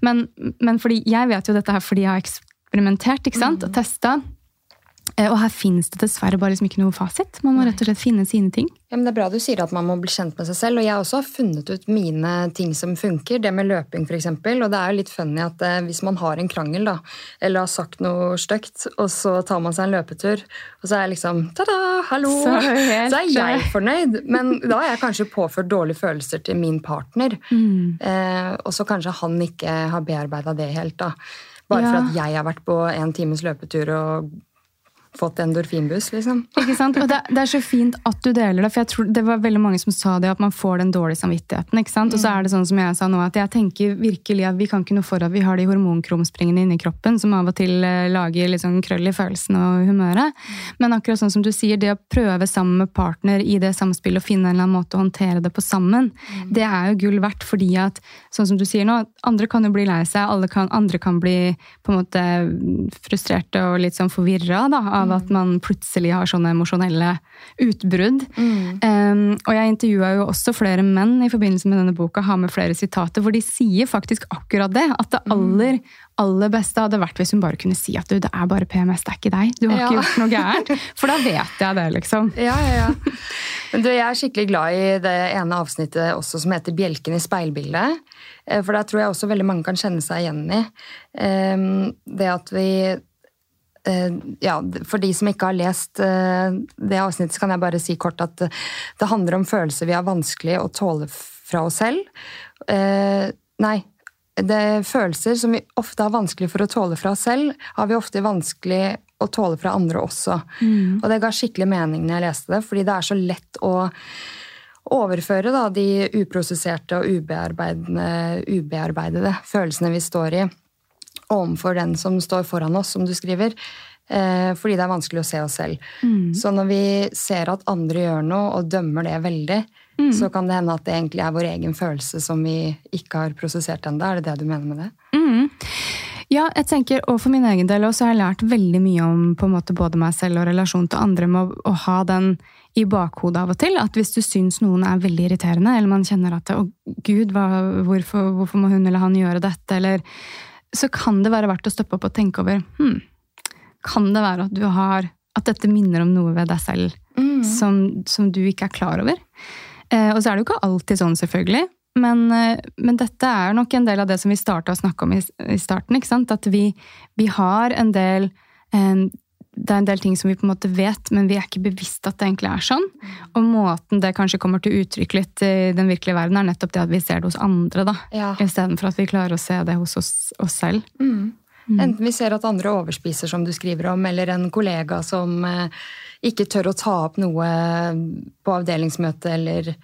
Men, men fordi jeg vet jo dette her fordi jeg har eksperimentert ikke sant? og testa. Eh, og her finnes det dessverre bare liksom ikke noe fasit. Man må rett og slett finne sine ting. Ja, men Det er bra du sier at man må bli kjent med seg selv. Og jeg også har funnet ut mine ting som funker. Det med løping, f.eks. Og det er jo litt funny at eh, hvis man har en krangel, da, eller har sagt noe stygt, og så tar man seg en løpetur, og så er jeg liksom ta-da, hallo! Så, helt... så, er jeg fornøyd. Men da har jeg kanskje påført dårlige følelser til min partner. Mm. Eh, og så kanskje han ikke har bearbeida det helt, da. Bare ja. for at jeg har vært på en times løpetur og fått endorfinbuss, liksom. Ikke sant? Og det, det, er så fint at du deler det, for jeg tror det var veldig mange som sa det, at man får den dårlige samvittigheten. ikke sant? Og så er det sånn som jeg sa nå, at jeg tenker virkelig at vi kan ikke noe for at vi har de hormonkrumspringene inni kroppen som av og til eh, lager litt sånn krøll i følelsen og humøret. Men akkurat sånn som du sier, det å prøve sammen med partner i det samspillet og finne en eller annen måte å håndtere det på sammen, mm. det er jo gull verdt fordi at, sånn som du sier nå, andre kan jo bli lei seg, kan, andre kan bli på en måte frustrerte og litt sånn forvirra da, av at man plutselig har sånne emosjonelle utbrudd. Mm. Um, og jeg intervjua jo også flere menn i forbindelse med denne boka, har med flere sitater, hvor de sier faktisk akkurat det. At det mm. aller, aller beste hadde vært hvis hun bare kunne si at du, det er bare PMS, det er ikke deg. Du har ja. ikke gjort noe gærent. For da vet jeg det, liksom. Ja, ja, ja. Men du, jeg er skikkelig glad i det ene avsnittet også som heter 'Bjelken i speilbildet'. Eh, for der tror jeg også veldig mange kan kjenne seg igjen i. Det at vi ja, For de som ikke har lest eh, det avsnittet, så kan jeg bare si kort at det handler om følelser vi har vanskelig å tåle fra oss selv. Eh, nei, det er følelser som vi ofte har vanskelig for å tåle fra oss selv, har vi ofte vanskelig å tåle fra andre også. Mm. Og det ga skikkelig mening når jeg leste det, fordi det er så lett å overføre da, de uprosesserte og ubearbeidede, ubearbeidede følelsene vi står i overfor den som står foran oss, som du skriver. Eh, fordi det er vanskelig å se oss selv. Mm. Så når vi ser at andre gjør noe, og dømmer det veldig, mm. så kan det hende at det egentlig er vår egen følelse som vi ikke har prosessert ennå. Er det det du mener med det? Mm. Ja, jeg tenker, og for min egen del også har jeg lært veldig mye om på en måte både meg selv og relasjon til andre med å, å ha den i bakhodet av og til. At hvis du syns noen er veldig irriterende, eller man kjenner at 'å gud, hva, hvorfor, hvorfor, må hun eller han gjøre dette', eller så kan det være verdt å stoppe opp og tenke over hmm, Kan det være at du har at dette minner om noe ved deg selv mm. som, som, du ikke er klar over? Eh, og så er det jo ikke alltid sånn, selvfølgelig. Men, eh, men, dette er nok en del av det som vi starta å snakke om i, i starten. At vi, vi har en del eh, det er en del ting som vi på en måte vet, men vi er ikke bevisst at det egentlig er sånn. Og måten det kanskje kommer til uttrykk litt i den virkelige verden, er nettopp det at vi ser det hos andre, da. Ja. Istedenfor at vi klarer å se det hos oss, oss selv. Mm. Mm. Enten vi ser at andre overspiser, som du skriver om, eller en kollega som eh, ikke tør å ta opp noe på avdelingsmøte, eller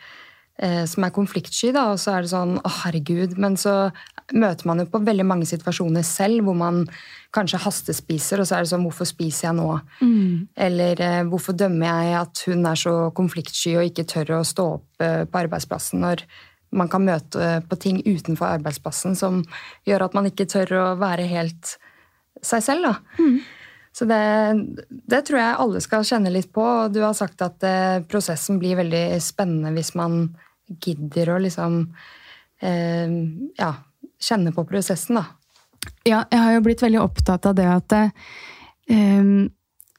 som er konfliktsky, da, og så er det sånn å herregud, men så møter man jo på veldig mange situasjoner selv hvor man kanskje hastespiser, og så er det sånn hvorfor spiser jeg nå? Mm. Eller eh, hvorfor dømmer jeg at hun er så konfliktsky og ikke tør å stå opp eh, på arbeidsplassen når man kan møte på ting utenfor arbeidsplassen som gjør at man ikke tør å være helt seg selv. da. Mm. Så det, det, tror jeg alle skal kjenne litt på. og Du har sagt at eh, prosessen blir veldig spennende hvis man gidder å liksom eh, ja, kjenne på prosessen, da. Ja, jeg har jo blitt veldig opptatt av det at eh,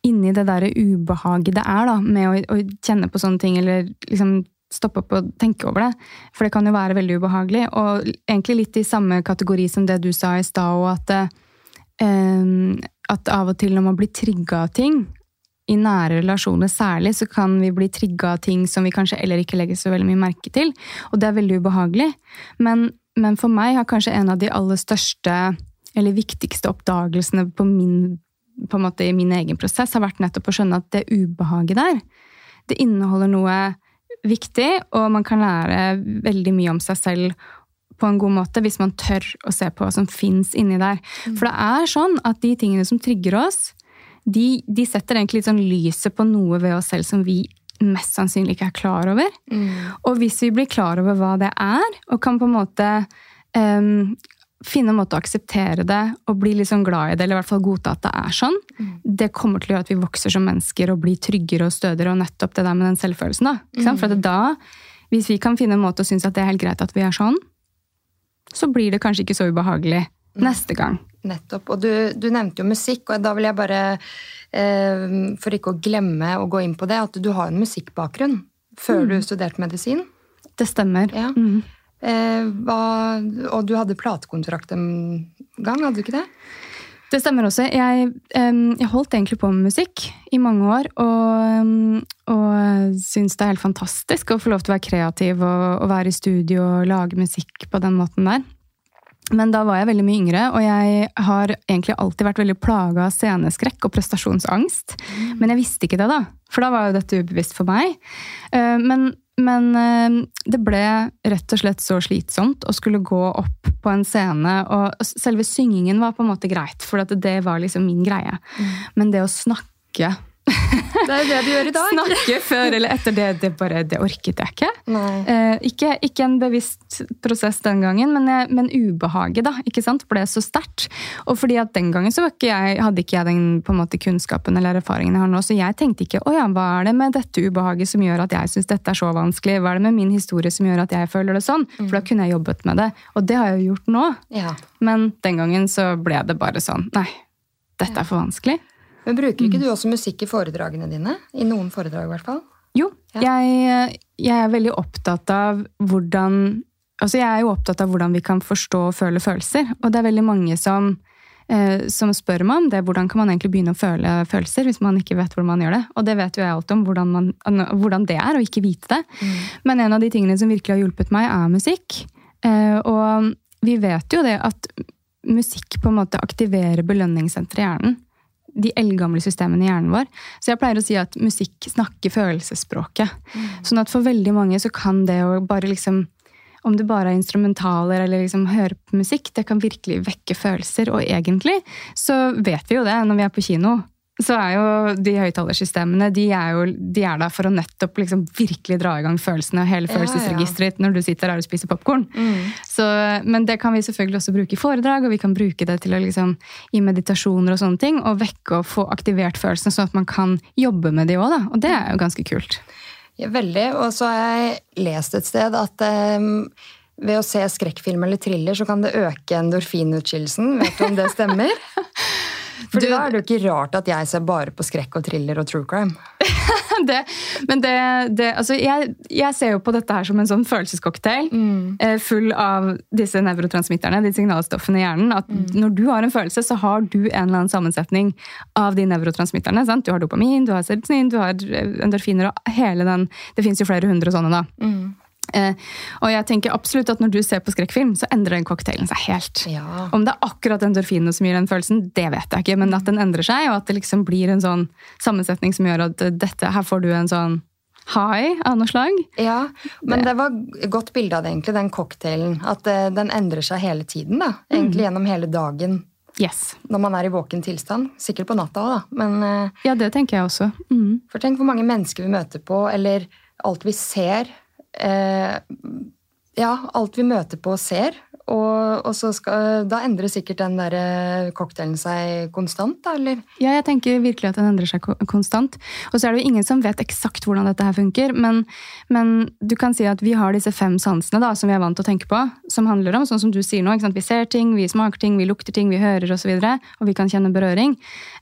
inni det derre ubehaget det er da, med å, å, kjenne på sånne ting, eller liksom stoppe opp og tenke over det, for det kan jo være veldig ubehagelig, og egentlig litt i samme kategori som det du sa i stad, og at eh, at av og til når man blir trigga av ting, i nære relasjoner særlig, så kan vi bli trigga av ting som vi kanskje eller ikke legger så veldig mye merke til. Og det er veldig ubehagelig. Men, men for meg har kanskje en av de aller største eller viktigste oppdagelsene på min, på måte, i min egen prosess har vært nettopp å skjønne at det ubehaget der, det inneholder noe viktig, og man kan lære veldig mye om seg selv på en god måte hvis man tør å se på hva som fins inni der. Mm. For det er sånn at de tingene som trigger oss, de, de setter egentlig litt sånn lyset på noe ved oss selv som vi mest sannsynlig ikke er klar over. Mm. Og hvis vi blir klar over hva det er, og kan på en måte um, finne en måte å akseptere det og bli liksom glad i det, eller i hvert fall godta at det er sånn, mm. det kommer til å gjøre at vi vokser som mennesker og blir tryggere og stødigere, og nettopp det der med den selvfølelsen. da. Mm. For da, hvis vi kan finne en måte å synes at det er helt greit at vi er sånn, så blir det kanskje ikke så ubehagelig neste gang. Nettopp. Og du, du nevnte jo musikk, og da vil jeg bare, eh, for ikke å glemme å gå inn på det, at du har en musikkbakgrunn før mm. du studerte medisin. Det stemmer. Ja. Mm. Eh, hva, og du hadde platekontrakt en gang, hadde du ikke det? Det stemmer også. Jeg, jeg, holdt egentlig på med musikk i mange år. Og, og syns det er helt fantastisk å få lov til å være kreativ og, og, være i studio og lage musikk på den måten der. Men da var jeg veldig mye yngre, og jeg har egentlig alltid vært veldig plaga av sceneskrekk og prestasjonsangst. Mm. Men jeg visste ikke det, da. For da var jo dette ubevisst for meg. Eh, men men eh, det ble rett og slett så slitsomt å skulle gå opp på en scene. Og selve syngingen var på en måte greit, for det var liksom min greie. Mm. Men det å snakke det er det du gjør i dag. Snakke før eller etter det, det, bare, det orket jeg ikke. Eh, ikke. ikke. en bevisst prosess den gangen, men, jeg, men ubehaget da, ikke sant, ble så sterkt. Og fordi at den gangen så ikke jeg, hadde ikke jeg den på en måte, kunnskapen eller erfaringen jeg har nå, så jeg tenkte ikke å ja, hva er det med dette ubehaget som gjør at jeg syns dette er så vanskelig? Hva er det med min historie som gjør at jeg føler det sånn? For da mm. kunne jeg jobbet med det. Og det har jeg jo gjort nå. Ja. Men den gangen så ble det bare sånn nei, dette er for vanskelig. Men bruker ikke mm. du også musikk i foredragene dine? I noen foredrag, i hvert fall? Jo. Ja. Jeg, jeg, er veldig opptatt av hvordan Altså, jeg er jo opptatt av hvordan vi kan forstå og føle følelser. Og det er veldig mange som, eh, som spør meg om det. Hvordan kan man egentlig begynne å føle følelser hvis man ikke vet hvordan man gjør det? Og det vet jo jeg alt om, hvordan, man, hvordan det er å ikke vite det. Mm. Men en av de tingene som virkelig har hjulpet meg, er musikk. Eh, og vi vet jo det at musikk på en måte aktiverer belønningssenteret i hjernen de eldgamle systemene i hjernen vår. Så jeg pleier å si at musikk snakker følelsesspråket. Mm. Sånn at for veldig mange så kan det å bare liksom om det bare er instrumentaler eller liksom hører på musikk, det kan virkelig vekke følelser. Og egentlig så vet vi jo det når vi er på kino så er jo de høyttalersystemene de er jo de er der for å nettopp liksom virkelig dra i gang følelsene og hele følelsesregisteret ditt når du sitter der og spiser popkorn. Mm. Men det kan vi selvfølgelig også bruke i foredrag, og vi kan bruke det til å liksom, i meditasjoner og sånne ting, og vekke og få aktivert følelsene, sånn at man kan jobbe med de òg. Og det er jo ganske kult. Ja, veldig. Og så har jeg lest et sted at um, ved å se skrekkfilm eller thriller, så kan det øke endorfinutskillelsen. Vet du om det stemmer? For da er det jo ikke rart at jeg ser bare på skrekk og thriller og true crime. det, men det, det altså jeg, jeg, ser jo på dette her som en sånn følelsescocktail mm. Eh, full av disse nevrotransmitterne, de signalstoffene i hjernen. At mm. når du har en følelse, så har du en eller annen sammensetning av de nevrotransmitterne. Sant? Du har dopamin, du har serotonin, du har endorfiner og hele den Det fins jo flere hundre sånne, da. Mm. Eh, og jeg tenker absolutt at Når du ser på skrekkfilm, så endrer den cocktailen seg helt. Ja. Om det er akkurat endorfinene som gir den følelsen, det vet jeg ikke. Men at den endrer seg, og at det liksom blir en sånn sammensetning som gjør at dette, her får du en sånn high av noe slag. Ja, men det var godt bilde av det, egentlig, den cocktailen. At uh, den endrer seg hele tiden. da. Egentlig mm. gjennom hele dagen. Yes. Når man er i våken tilstand. Sikkert på natta òg, da. Men, uh, ja, det tenker jeg også. Mm. For tenk hvor mange mennesker vi møter på, eller alt vi ser. Uh, ja, alt vi møter på og ser, og, og skal, da endrer sikkert den der eh, cocktailen seg konstant, da, eller? Ja, jeg tenker virkelig at den endrer seg konstant. Og så er det jo ingen som vet eksakt hvordan dette her funker, men, men du kan si at vi har disse fem sansene da, som vi er vant til å tenke på, som handler om, sånn som du sier nå, vi ser ting, vi smaker ting, vi lukter ting, vi hører osv., og, så og vi kan kjenne berøring.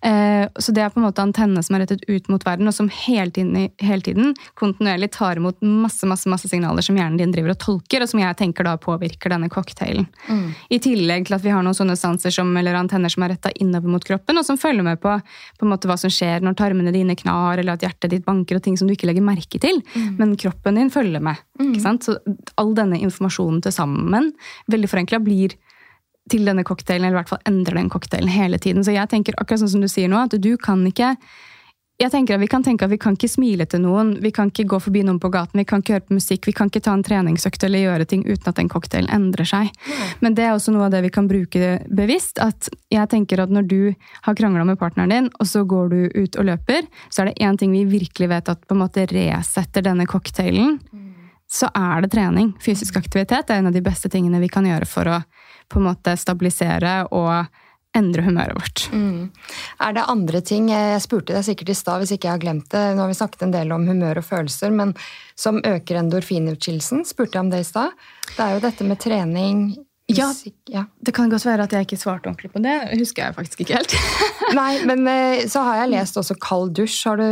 Eh, så det er på en måte antennene som er rettet ut mot verden, og som hele tiden, hele tiden kontinuerlig tar imot masse, masse, masse signaler som hjernen din driver og tolker, og som jeg tenker da påvirker denne cocktailen delen. Mm. I tillegg til at vi har noen sånne sanser som, eller antenner som er retta innover mot kroppen, og som følger med på, på hva som skjer når tarmene dine knar, eller at hjertet ditt banker, og ting som du ikke legger merke til. Mm. Men kroppen din følger med. Så all denne informasjonen til sammen, veldig forenkla, blir til denne cocktailen, eller i hvert fall endrer den cocktailen hele tiden. Så jeg tenker akkurat sånn som du sier nå, at du kan ikke jeg tenker at Vi kan tenke at vi kan ikke smile til noen, vi kan ikke gå forbi noen på gaten, vi kan ikke høre på musikk, vi kan ikke ta en treningsøkt eller gjøre ting uten at den cocktailen endrer seg. Men det er også noe av det vi kan bruke bevisst. at jeg tenker at Når du har krangla med partneren din, og så går du ut og løper, så er det én ting vi virkelig vet at på en måte resetter denne cocktailen. Så er det trening. Fysisk aktivitet er en av de beste tingene vi kan gjøre for å på en måte stabilisere og endre humøret vårt. Mm. Er det andre ting Jeg spurte deg sikkert i stad hvis ikke jeg har glemt det. Nå har vi snakket en del om humør og følelser, men som øker endorfinutskillelsen? Spurte jeg om det i stad. Det er jo dette med trening, ja, ja, det kan godt være at jeg ikke svarte ordentlig på det. husker jeg faktisk ikke helt. Nei, men eh, så har jeg lest også kald dusj, har du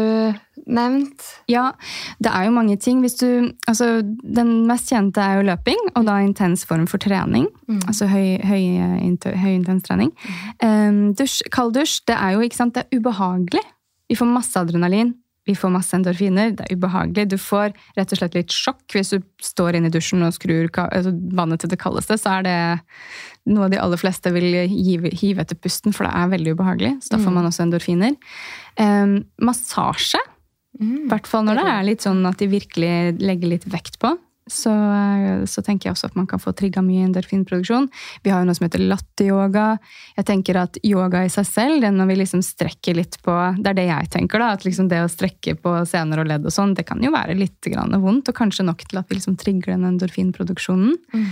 nevnt? Ja, det er jo mange ting. Du, altså, den mest kjente er jo løping, og da intens form for trening. Mm. Altså høy, høy, høy intens trening. Mm. Um, dusj, kald dusj, det er jo sant, det er ubehagelig. Vi får masse adrenalin vi får masse endorfiner. Det er ubehagelig. Du får rett og slett litt sjokk hvis du står inne i dusjen og skrur altså vannet til det kaldeste. Så er det noe de aller fleste vil hive, hive etter pusten, for det er veldig ubehagelig. Så da får mm. man også endorfiner. Um, massasje. Mm. Hvert fall når det er litt sånn at de virkelig legger litt vekt på så, så, tenker jeg også at man kan få trigga mye endorfinproduksjon. Vi har jo noe som heter latteryoga. Jeg tenker at yoga i seg selv, det når vi liksom strekker litt på Det er det jeg tenker, da. At liksom det å strekke på sener og ledd og sånn, det kan jo være litt vondt, og kanskje nok til at vi liksom trigger den endorfinproduksjonen. Mm.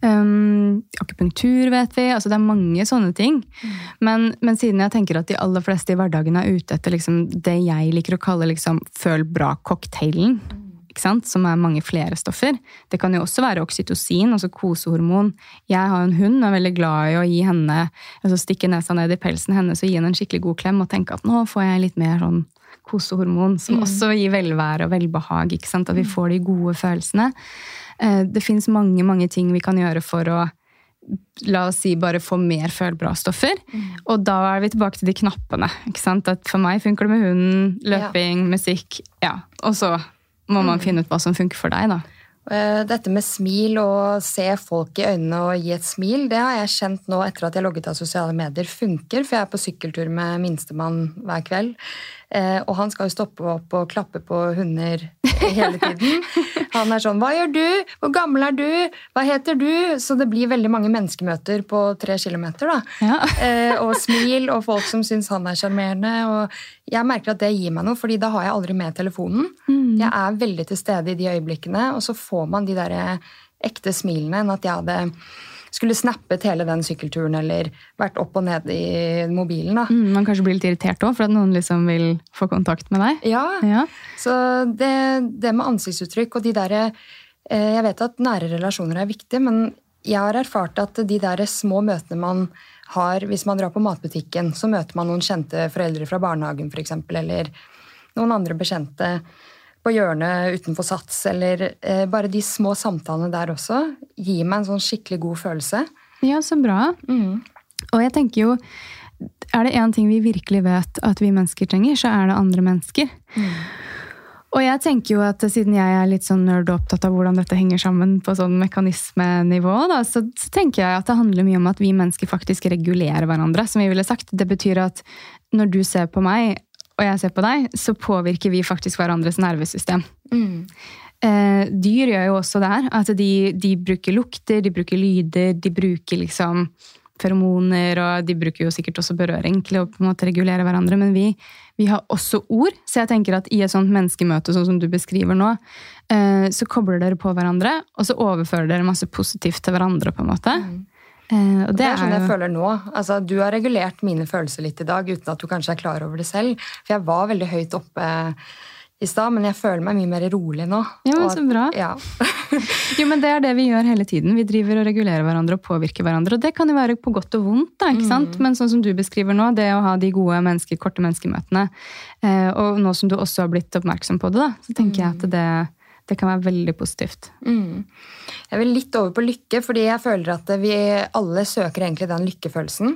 Um, akupunktur vet vi. altså Det er mange sånne ting. Mm. Men, men, siden jeg tenker at de aller fleste i hverdagen er ute etter liksom det jeg liker å kalle liksom føl bra-cocktailen, som er mange flere stoffer. Det kan jo også være oksytocin, altså kosehormon. Jeg har en hund og er veldig glad i å gi henne, altså stikke nesa ned i pelsen hennes og gi henne en skikkelig god klem og tenke at nå får jeg litt mer sånn kosehormon, som mm. også gir velvære og velbehag. ikke sant? At vi mm. får de gode følelsene. Eh, det fins mange, mange ting vi kan gjøre for å la oss si bare få mer følbra-stoffer. Mm. Og da er vi tilbake til de knappene. ikke sant? At For meg funker det med hunden, løping, ja. musikk. ja, Og så må man mm. finne ut hva som funker for deg, da. Eh, dette med smil og se folk i øynene og gi et smil, det har jeg kjent nå etter at jeg logget av sosiale medier funker, for jeg er på sykkeltur med minstemann hver kveld. Eh, og han skal jo stoppe opp og klappe på hunder hele tiden. Han er sånn 'Hva gjør du? Hvor gammel er du? Hva heter du?' Så det blir veldig mange menneskemøter på tre kilometer. da. Ja. Eh, og smil og folk som syns han er sjarmerende. Og jeg merker at det gir meg noe, fordi da har jeg aldri med telefonen. Mm. Jeg er veldig til stede i de øyeblikkene, og så får man de der ekte smilene enn at jeg hadde skulle snappet hele den sykkelturen eller vært opp og ned i mobilen. da. Mm, man kanskje blir litt irritert òg, for at noen liksom vil få kontakt med deg? Ja. ja. Så det, det, med ansiktsuttrykk og de derre eh, Jeg vet at nære relasjoner er viktig, men jeg har erfart at de der små møtene man har hvis man drar på matbutikken, så møter man noen kjente foreldre fra barnehagen f.eks., eller noen andre bekjente på hjørnet utenfor Sats, eller eh, bare de små samtalene der også, gir meg en sånn skikkelig god følelse. Ja, så bra. Mm. Og jeg tenker jo Er det én ting vi virkelig vet at vi mennesker trenger, så er det andre mennesker. Mm. Og jeg tenker jo at siden jeg er litt sånn nerd opptatt av hvordan dette henger sammen på sånn mekanismenivå, da, så, så, tenker jeg at det handler mye om at vi mennesker faktisk regulerer hverandre, som vi ville sagt. Det betyr at når du ser på meg, og jeg ser på deg, så påvirker vi faktisk hverandres nervesystem. Mm. Eh, dyr gjør jo også det her. At de, de, bruker lukter, de bruker lyder, de bruker liksom feromoner, og de bruker jo sikkert også berøring til å på en måte regulere hverandre. Men vi, vi har også ord, så jeg tenker at i et sånt menneskemøte sånn som du beskriver nå, eh, så kobler dere på hverandre, og så overfører dere masse positivt til hverandre. på en måte. Mm. Eh, og det, det, er sånn jeg føler nå. Altså, du har regulert mine følelser litt i dag uten at du kanskje er klar over det selv. For jeg var veldig høyt oppe i stad, men jeg føler meg mye mer rolig nå. Ja, men Så bra. Ja. jo, men Det er det vi gjør hele tiden. Vi driver og regulerer hverandre og påvirker hverandre. Og det kan jo være på godt og vondt, da, ikke sant? Mm. men sånn som du beskriver nå, det å ha de gode menneske, korte menneskemøtene, eh, og nå som du også har blitt oppmerksom på det, da, så tenker mm. jeg at det, det kan være veldig positivt. Mm. Jeg vil litt over på lykke, fordi jeg føler at vi alle søker egentlig den lykkefølelsen.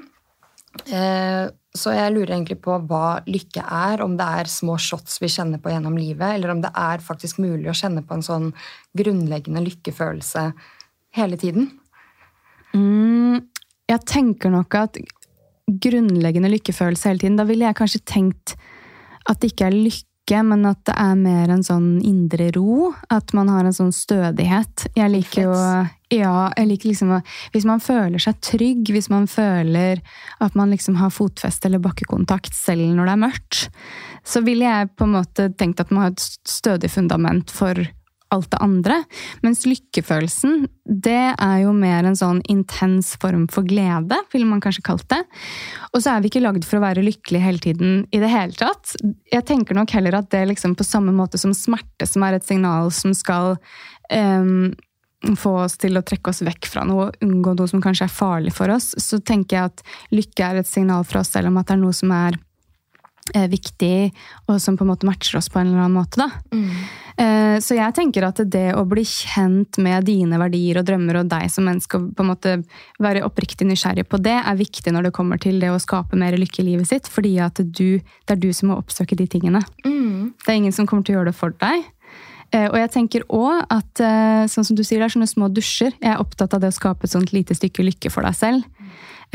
Eh, så jeg lurer egentlig på hva lykke er, om det er små shots vi kjenner på gjennom livet, eller om det er faktisk mulig å kjenne på en sånn grunnleggende lykkefølelse hele tiden. Mm, jeg tenker nok at grunnleggende lykkefølelse hele tiden Da ville jeg kanskje tenkt at det ikke er lykke lykke, men at det er mer en sånn indre ro. At man har en sånn stødighet. Jeg liker jo Ja, jeg liker liksom Hvis man føler seg trygg, hvis man føler at man liksom har fotfeste eller bakkekontakt selv når det er mørkt, så ville jeg på en måte tenkt at man har et stødig fundament for alt det andre. Mens lykkefølelsen, det er jo mer en sånn intens form for glede, ville man kanskje kalt det. Og så er vi ikke lagd for å være lykkelige hele tiden i det hele tatt. Jeg tenker nok heller at det liksom på samme måte som smerte, som er et signal som skal um, få oss til å trekke oss vekk fra noe, unngå noe som kanskje er farlig for oss, så tenker jeg at lykke er et signal for oss selv om at det er noe som er viktig, og som på en måte matcher oss på en eller annen måte. Mm. Eh, så jeg tenker at det å bli kjent med dine verdier og drømmer og deg som menneske, og på en måte være oppriktig nysgjerrig på det, er viktig når det kommer til det å skape mer lykke i livet sitt. Fordi at du, det er du som må oppsøke de tingene. Mm. Det er ingen som kommer til å gjøre det for deg. Eh, og jeg tenker òg at eh, sånn som du sier, det er sånne små dusjer. Jeg er opptatt av det å skape et sånt lite stykke lykke for deg selv.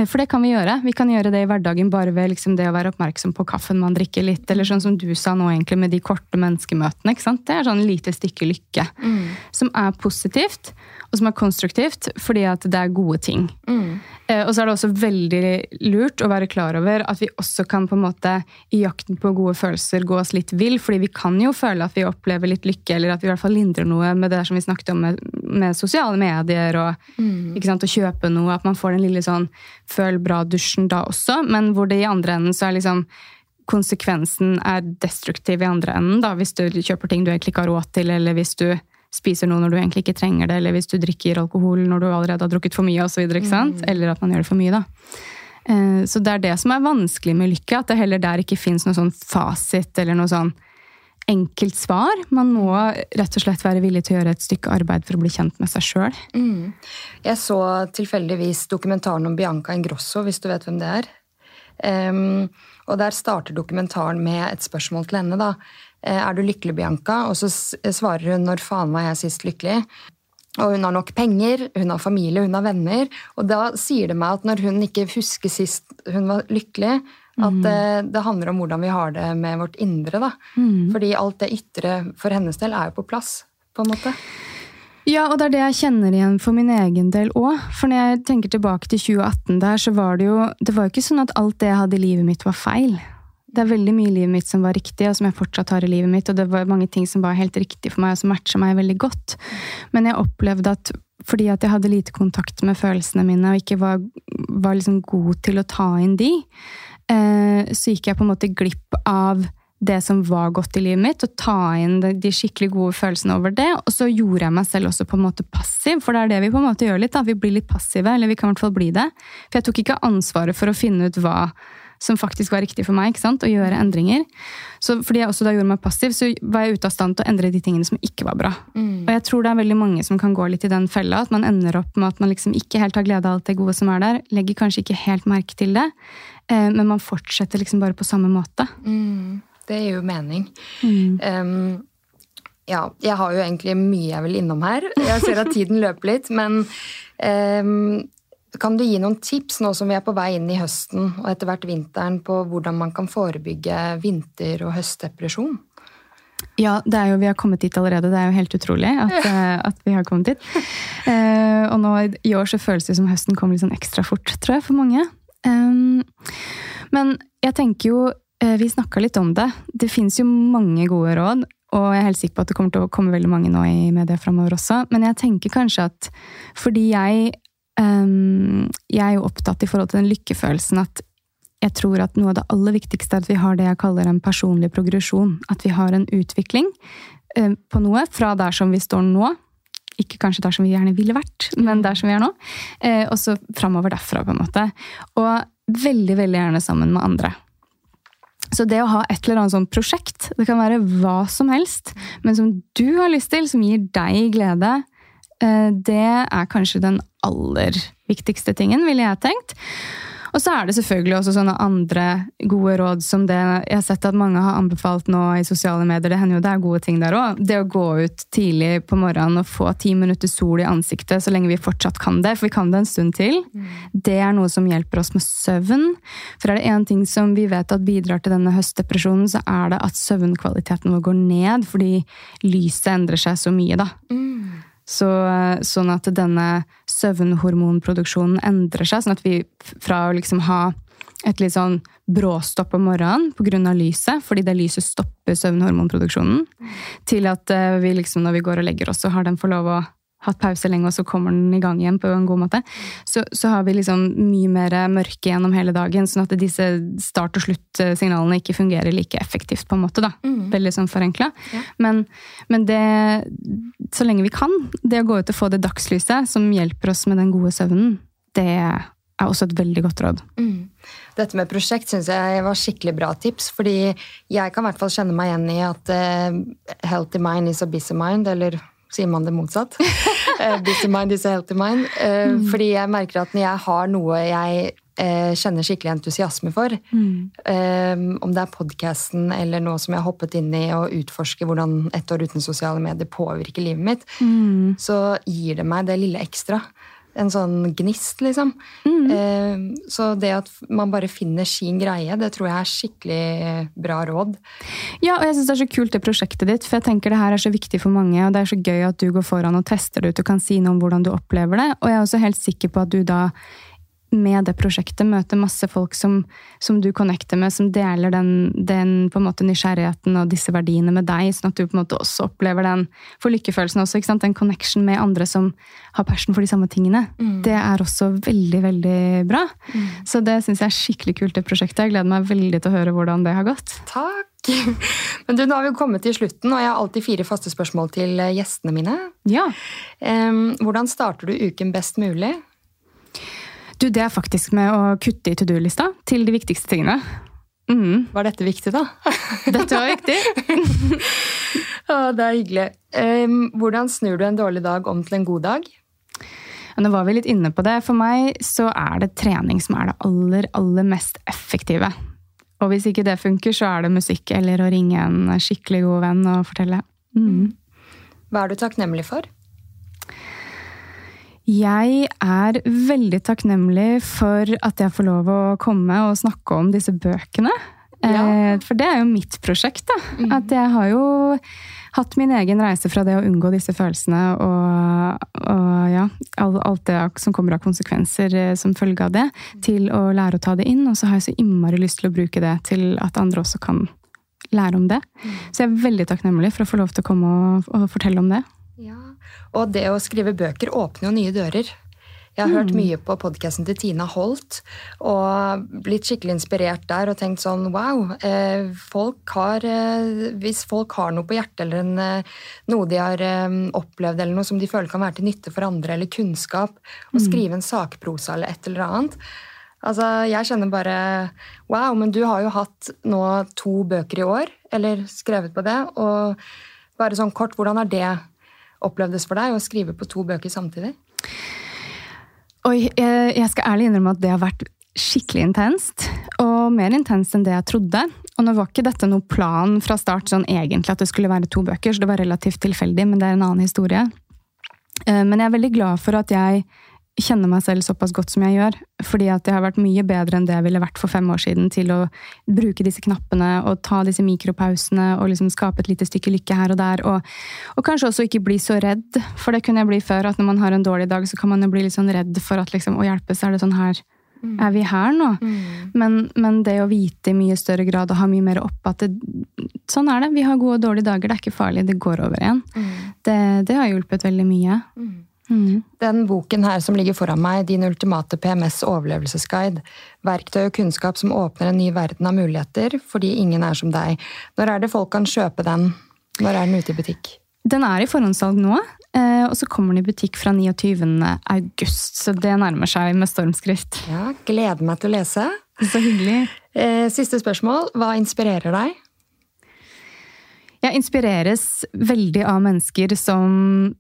For det kan vi gjøre. Vi kan gjøre det i hverdagen bare ved liksom det å være oppmerksom på kaffen man drikker litt. Eller sånn som du sa nå, egentlig, med de korte menneskemøtene. ikke sant? Det er sånn lite stykke lykke. Mm. Som er positivt, og som er konstruktivt, fordi at det er gode ting. Mm. Eh, og så er det også veldig lurt å være klar over at vi også kan på en måte i jakten på gode følelser gå oss litt vill. fordi vi kan jo føle at vi opplever litt lykke, eller at vi i hvert fall lindrer noe med det som vi snakket om med, med sosiale medier og mm. sant, og, kjøpe noe. At man får den lille sånn føl bra-dusjen da også, men hvor det i andre enden så er liksom konsekvensen er destruktiv i andre enden. da, Hvis du kjøper ting du egentlig ikke har råd til, eller hvis du spiser noe når du egentlig ikke trenger det, eller hvis du drikker alkohol når du allerede har drukket for mye, sant? Mm. Eller at man gjør det for mye. da. Eh, så det er det som er vanskelig med lykke, at det heller der ikke fins noe sånn fasit eller noe sånn enkelt svar. Man må rett og slett være villig til å gjøre et stykke arbeid for å bli kjent med seg sjøl. Mm. Jeg så tilfeldigvis dokumentaren om Bianca Ingrosso, hvis du vet hvem det er. Um, og der starter dokumentaren med et spørsmål til henne. da. Eh, er du lykkelig, Bianca? Og så svarer hun når faen var jeg sist lykkelig? Og hun har nok penger, hun har familie, hun har venner. Og da sier det meg at når hun ikke husker sist hun var lykkelig, at mm. det, det, handler om hvordan vi har det med vårt indre. da. Mm. Fordi alt det ytre for hennes del er jo på plass, på en måte. Ja, og det er det jeg kjenner igjen for min egen del òg. For når jeg tenker tilbake til 2018 der, så var det jo Det var jo ikke sånn at alt det jeg hadde i livet mitt, var feil. Det er veldig mye i livet mitt som var riktig, og som jeg fortsatt har i livet mitt. Og det var mange ting som var helt riktig for meg, og som matcha meg veldig godt. Men jeg opplevde at fordi at jeg hadde lite kontakt med følelsene mine, og ikke var, var liksom god til å ta inn de, så gikk jeg på en måte glipp av det som var godt i livet mitt, og ta inn de skikkelig gode følelsene over det. Og så gjorde jeg meg selv også på en måte passiv, for det er det vi på en måte gjør litt. da, Vi blir litt passive, eller vi kan i hvert fall bli det. For jeg tok ikke ansvaret for å finne ut hva som faktisk var riktig for meg, ikke sant? Å gjøre endringer. Så fordi jeg også da gjorde meg passiv, så var jeg ute av stand til å endre de tingene som ikke var bra. Mm. Og jeg tror det er veldig mange som kan gå litt i den fella, at man ender opp med at man liksom ikke helt har glede av alt det gode som er der, legger kanskje ikke helt merke til det, eh, men man fortsetter liksom bare på samme måte. Mm. Det gir jo mening. Mm. Um, ja, jeg har jo egentlig mye jeg vil innom her. Jeg ser at tiden løper litt, men um, kan du gi noen tips nå som vi er på vei inn i høsten og etter hvert vinteren, på hvordan man kan forebygge vinter- og høstdepresjon? Ja, det er jo, vi har kommet dit allerede. Det er jo helt utrolig at, eh, at vi har kommet dit. Uh, og nå i år så føles det som høsten kommer litt sånn ekstra fort, tror jeg, for mange. Um, men jeg tenker jo uh, Vi snakka litt om det. Det fins jo mange gode råd. Og jeg er helt sikker på at det kommer til å komme veldig mange nå i media framover også. Men jeg tenker kanskje at fordi jeg Jeg er jo opptatt i forhold til den lykkefølelsen at jeg tror at noe av det aller viktigste er at vi har det jeg kaller en personlig progresjon. At vi har en utvikling uh, på noe fra der som vi står nå. Ikke kanskje der som vi gjerne ville vært, men der som vi er nå. Uh, og så framover derfra, på en måte. Og veldig, veldig gjerne sammen med andre. Så det å ha et eller annet sånt prosjekt, det kan være hva som helst, men som du har lyst til, som gir deg glede, eh, det er kanskje den aller viktigste tingen, ville jeg tenkt. Og så er det selvfølgelig også sånne andre gode råd som det jeg har sett at mange har anbefalt nå i sosiale medier. Det hender jo det er gode ting der òg. Det å gå ut tidlig på morgenen og få ti minutter sol i ansiktet så lenge vi fortsatt kan det, for vi kan det en stund til, mm. det er noe som hjelper oss med søvn. For er det én ting som vi vet at bidrar til denne høstdepresjonen, så er det at søvnkvaliteten vår går ned fordi lyset endrer seg så mye, da. Mm. Så, sånn at denne søvnhormonproduksjonen endrer seg. Sånn at vi fra å liksom ha et litt sånn bråstopp om morgenen pga. lyset, fordi det lyset stopper søvnhormonproduksjonen, til at eh, vi liksom, når vi går og legger oss, så har den fått lov å hatt pause lenge, og så kommer den i gang igjen på en god måte. Så, så har vi liksom mye mer mørke gjennom hele dagen, sånn at disse start- og sluttsignalene ikke fungerer like effektivt, på en måte. da. Mm. Veldig sånn forenkla. Ja. Men, men, det, så lenge vi kan, det å gå ut og få det dagslyset som hjelper oss med den gode søvnen, det er også et veldig godt råd. Mm. Dette med prosjekt syns jeg var skikkelig bra tips. Fordi jeg kan i hvert fall kjenne meg igjen i at uh, healthy mind is a busy mind. Eller sier man det motsatt? busy mind is a healthy mind. Uh, mm. Fordi jeg merker at når jeg har noe jeg kjenner skikkelig entusiasme for, mm. om det er podkasten eller noe som jeg har hoppet inn i og utforsker hvordan ett år uten sosiale medier påvirker livet mitt, mm. så gir det meg det lille ekstra en sånn gnist, liksom. Mm. Eh, så det at man bare finner sin greie, det tror jeg er skikkelig bra råd. Ja, og jeg syns det er så kult det prosjektet ditt, for jeg tenker det her er så viktig for mange, og det er så gøy at du går foran og tester det ut og kan si noe om hvordan du opplever det. Og jeg er også helt sikker på at du da med det prosjektet møte masse folk som, som du connecter med, som deler den, den, på en måte nysgjerrigheten og disse verdiene med deg, sånn at du på en måte også opplever den for lykkefølelsen også. ikke sant? Den connection med andre som har passion for de samme tingene. Mm. Det er også veldig, veldig bra. Mm. Så det syns jeg er skikkelig kult, det prosjektet. Jeg gleder meg veldig til å høre hvordan det har gått. Takk! Men du, nå har vi kommet til slutten, og jeg har alltid fire faste spørsmål til gjestene mine. Ja. Hvordan starter du uken best mulig? Du, det er faktisk med å kutte i to do-lista til de viktigste tingene. Mm. Var dette viktig, da? Dette var viktig. Å, det er hyggelig. Um, hvordan snur du en dårlig dag om til en god dag? Nå var vi litt inne på det. For meg så er det trening som er det aller, aller mest effektive. Og hvis ikke det funker, så er det musikk eller å ringe en skikkelig god venn og fortelle. Mm. Hva er du takknemlig for? Jeg er veldig takknemlig for at jeg får lov å komme og snakke om disse bøkene. Ja. Eh, for det er jo mitt prosjekt. da. Mm. At jeg har jo hatt min egen reise fra det å unngå disse følelsene og, og ja, alt det som kommer av konsekvenser eh, som følge av det, til å lære å ta det inn. Og så har jeg så innmari lyst til å bruke det til at andre også kan lære om det. Mm. Så jeg er veldig takknemlig for å få lov til å komme og, og fortelle om det. Ja, Og det å skrive bøker åpner jo nye dører. Jeg har mm. hørt mye på podkasten til Tina Holt og blitt skikkelig inspirert der og tenkt sånn wow. Eh, folk har, eh, hvis folk har noe på hjertet eller en, eh, noe de har opplevd eller noe som de føler kan være til nytte for andre, eller kunnskap, og mm. skrive en sakprosa eller et eller annet Altså, Jeg kjenner bare wow, men du har jo hatt nå to bøker i år, eller skrevet på det, og bare sånn kort, hvordan er det? Opplevdes for deg å skrive på to bøker samtidig? Oi, jeg skal ærlig innrømme at det har vært skikkelig intenst. Og mer intenst enn det jeg trodde. Og nå var ikke dette noe plan fra start sånn egentlig at det skulle være to bøker, så det var relativt tilfeldig, men det er en annen historie. Eh, men jeg er veldig glad for at jeg kjenner meg selv såpass godt som jeg gjør. Fordi at jeg har vært mye bedre enn det jeg ville vært for fem år siden til å bruke disse knappene og ta disse mikropausene og liksom skape et lite stykke lykke her og der. Og, og, kanskje også ikke bli så redd, for det kunne jeg bli før. At når man har en dårlig dag, så kan man jo bli litt sånn redd for at liksom, å hjelpe, så er det sånn her Mm. Er vi her nå? Mm. Men, men, det å vite i mye større grad og ha mye mer opp at det, sånn er det. Vi har gode og dårlige dager. Det er ikke farlig. Det går over igjen. Mm. Det, det, har hjulpet veldig mye. Mm. Mm. Den boken her som ligger foran meg, Din ultimate PMS overlevelsesguide, verktøy og kunnskap som åpner en ny verden av muligheter fordi ingen er som deg. Når er det folk kan kjøpe den? Når er den ute i butikk? Den er i forhåndssalg nå. Eh, og så kommer den i butikk fra 29. august, så det nærmer seg med stormskrift. Ja, Gleder meg til å lese. Så hyggelig. Eh, siste spørsmål. Hva inspirerer deg? Jeg inspireres veldig av mennesker som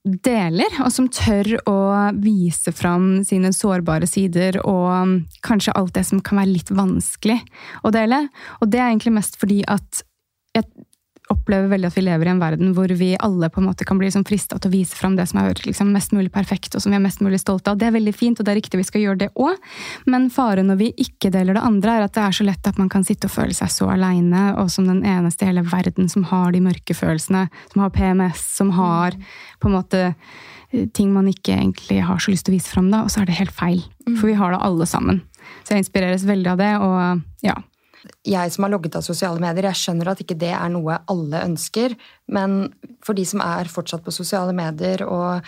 deler, og som tør å vise fram sine sårbare sider og kanskje alt det som kan være litt vanskelig å dele. Og det er egentlig mest fordi at opplever veldig at vi lever i en verden hvor vi alle på en måte kan bli liksom frista til å vise fram det som er liksom mest mulig perfekt og som vi er mest mulig stolte av. Det er veldig fint, og det er riktig, vi skal gjøre det òg. Men faren når vi ikke deler det andre, er at det er så lett at man kan sitte og føle seg så aleine, og som den eneste i hele verden som har de mørke følelsene, som har PMS, som har på en måte eh, ting man ikke egentlig har så lyst til å vise fram, da, og så er det helt feil. For vi har det alle sammen. Så jeg inspireres veldig av det, og ja, jeg som har logget av sosiale medier, jeg skjønner at ikke det er noe alle ønsker. Men for de som er fortsatt på sosiale medier og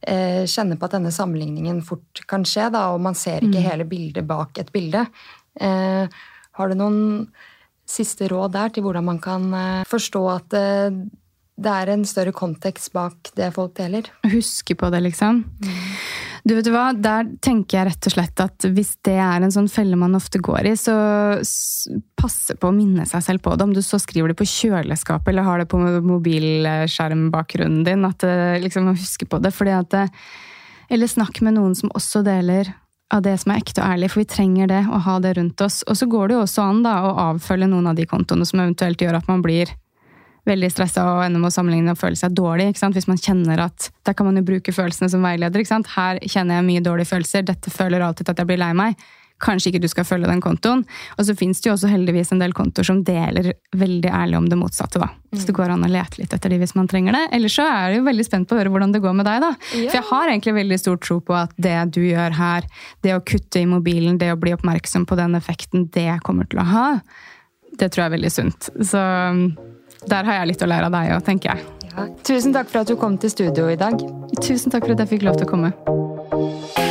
eh, kjenner på at denne sammenligningen fort kan skje, da, og man ser ikke mm. hele bildet bak et bilde, eh, har du noen siste råd der til hvordan man kan eh, forstå at eh, det er en større kontekst bak det folk deler? Huske på det, liksom. Mm. Du vet du hva, Der tenker jeg rett og slett at hvis det er en sånn felle man ofte går i, så passe på å minne seg selv på det. Om du så skriver det på kjøleskapet eller har det på mobilskjermbakgrunnen din. at liksom Huske på det. fordi at Eller snakk med noen som også deler av det som er ekte og ærlig, for vi trenger det, å ha det rundt oss. Og så går det jo også an da, å avfølge noen av de kontoene som eventuelt gjør at man blir veldig stressa og ender med å sammenligne og føle seg dårlig. Hvis man kjenner at Da kan man jo bruke følelsene som veileder. Her kjenner jeg mye dårlige følelser. Dette føler alltid at jeg blir lei meg. Kanskje ikke du skal følge den kontoen. Og så fins det jo også heldigvis en del kontoer som deler veldig ærlig om det motsatte. da. Så det går an å lete litt etter de hvis man trenger det. Ellers så er jeg jo veldig spent på å høre hvordan det går med deg. da. Yeah. For jeg har egentlig veldig stor tro på at det du gjør her, det å kutte i mobilen, det å bli oppmerksom på den effekten det kommer til å ha, det tror jeg er veldig sunt. Så der har jeg litt å lære av deg òg, tenker jeg. Ja. Tusen takk for at du kom til studio i dag. Tusen takk for at jeg fikk lov til å komme.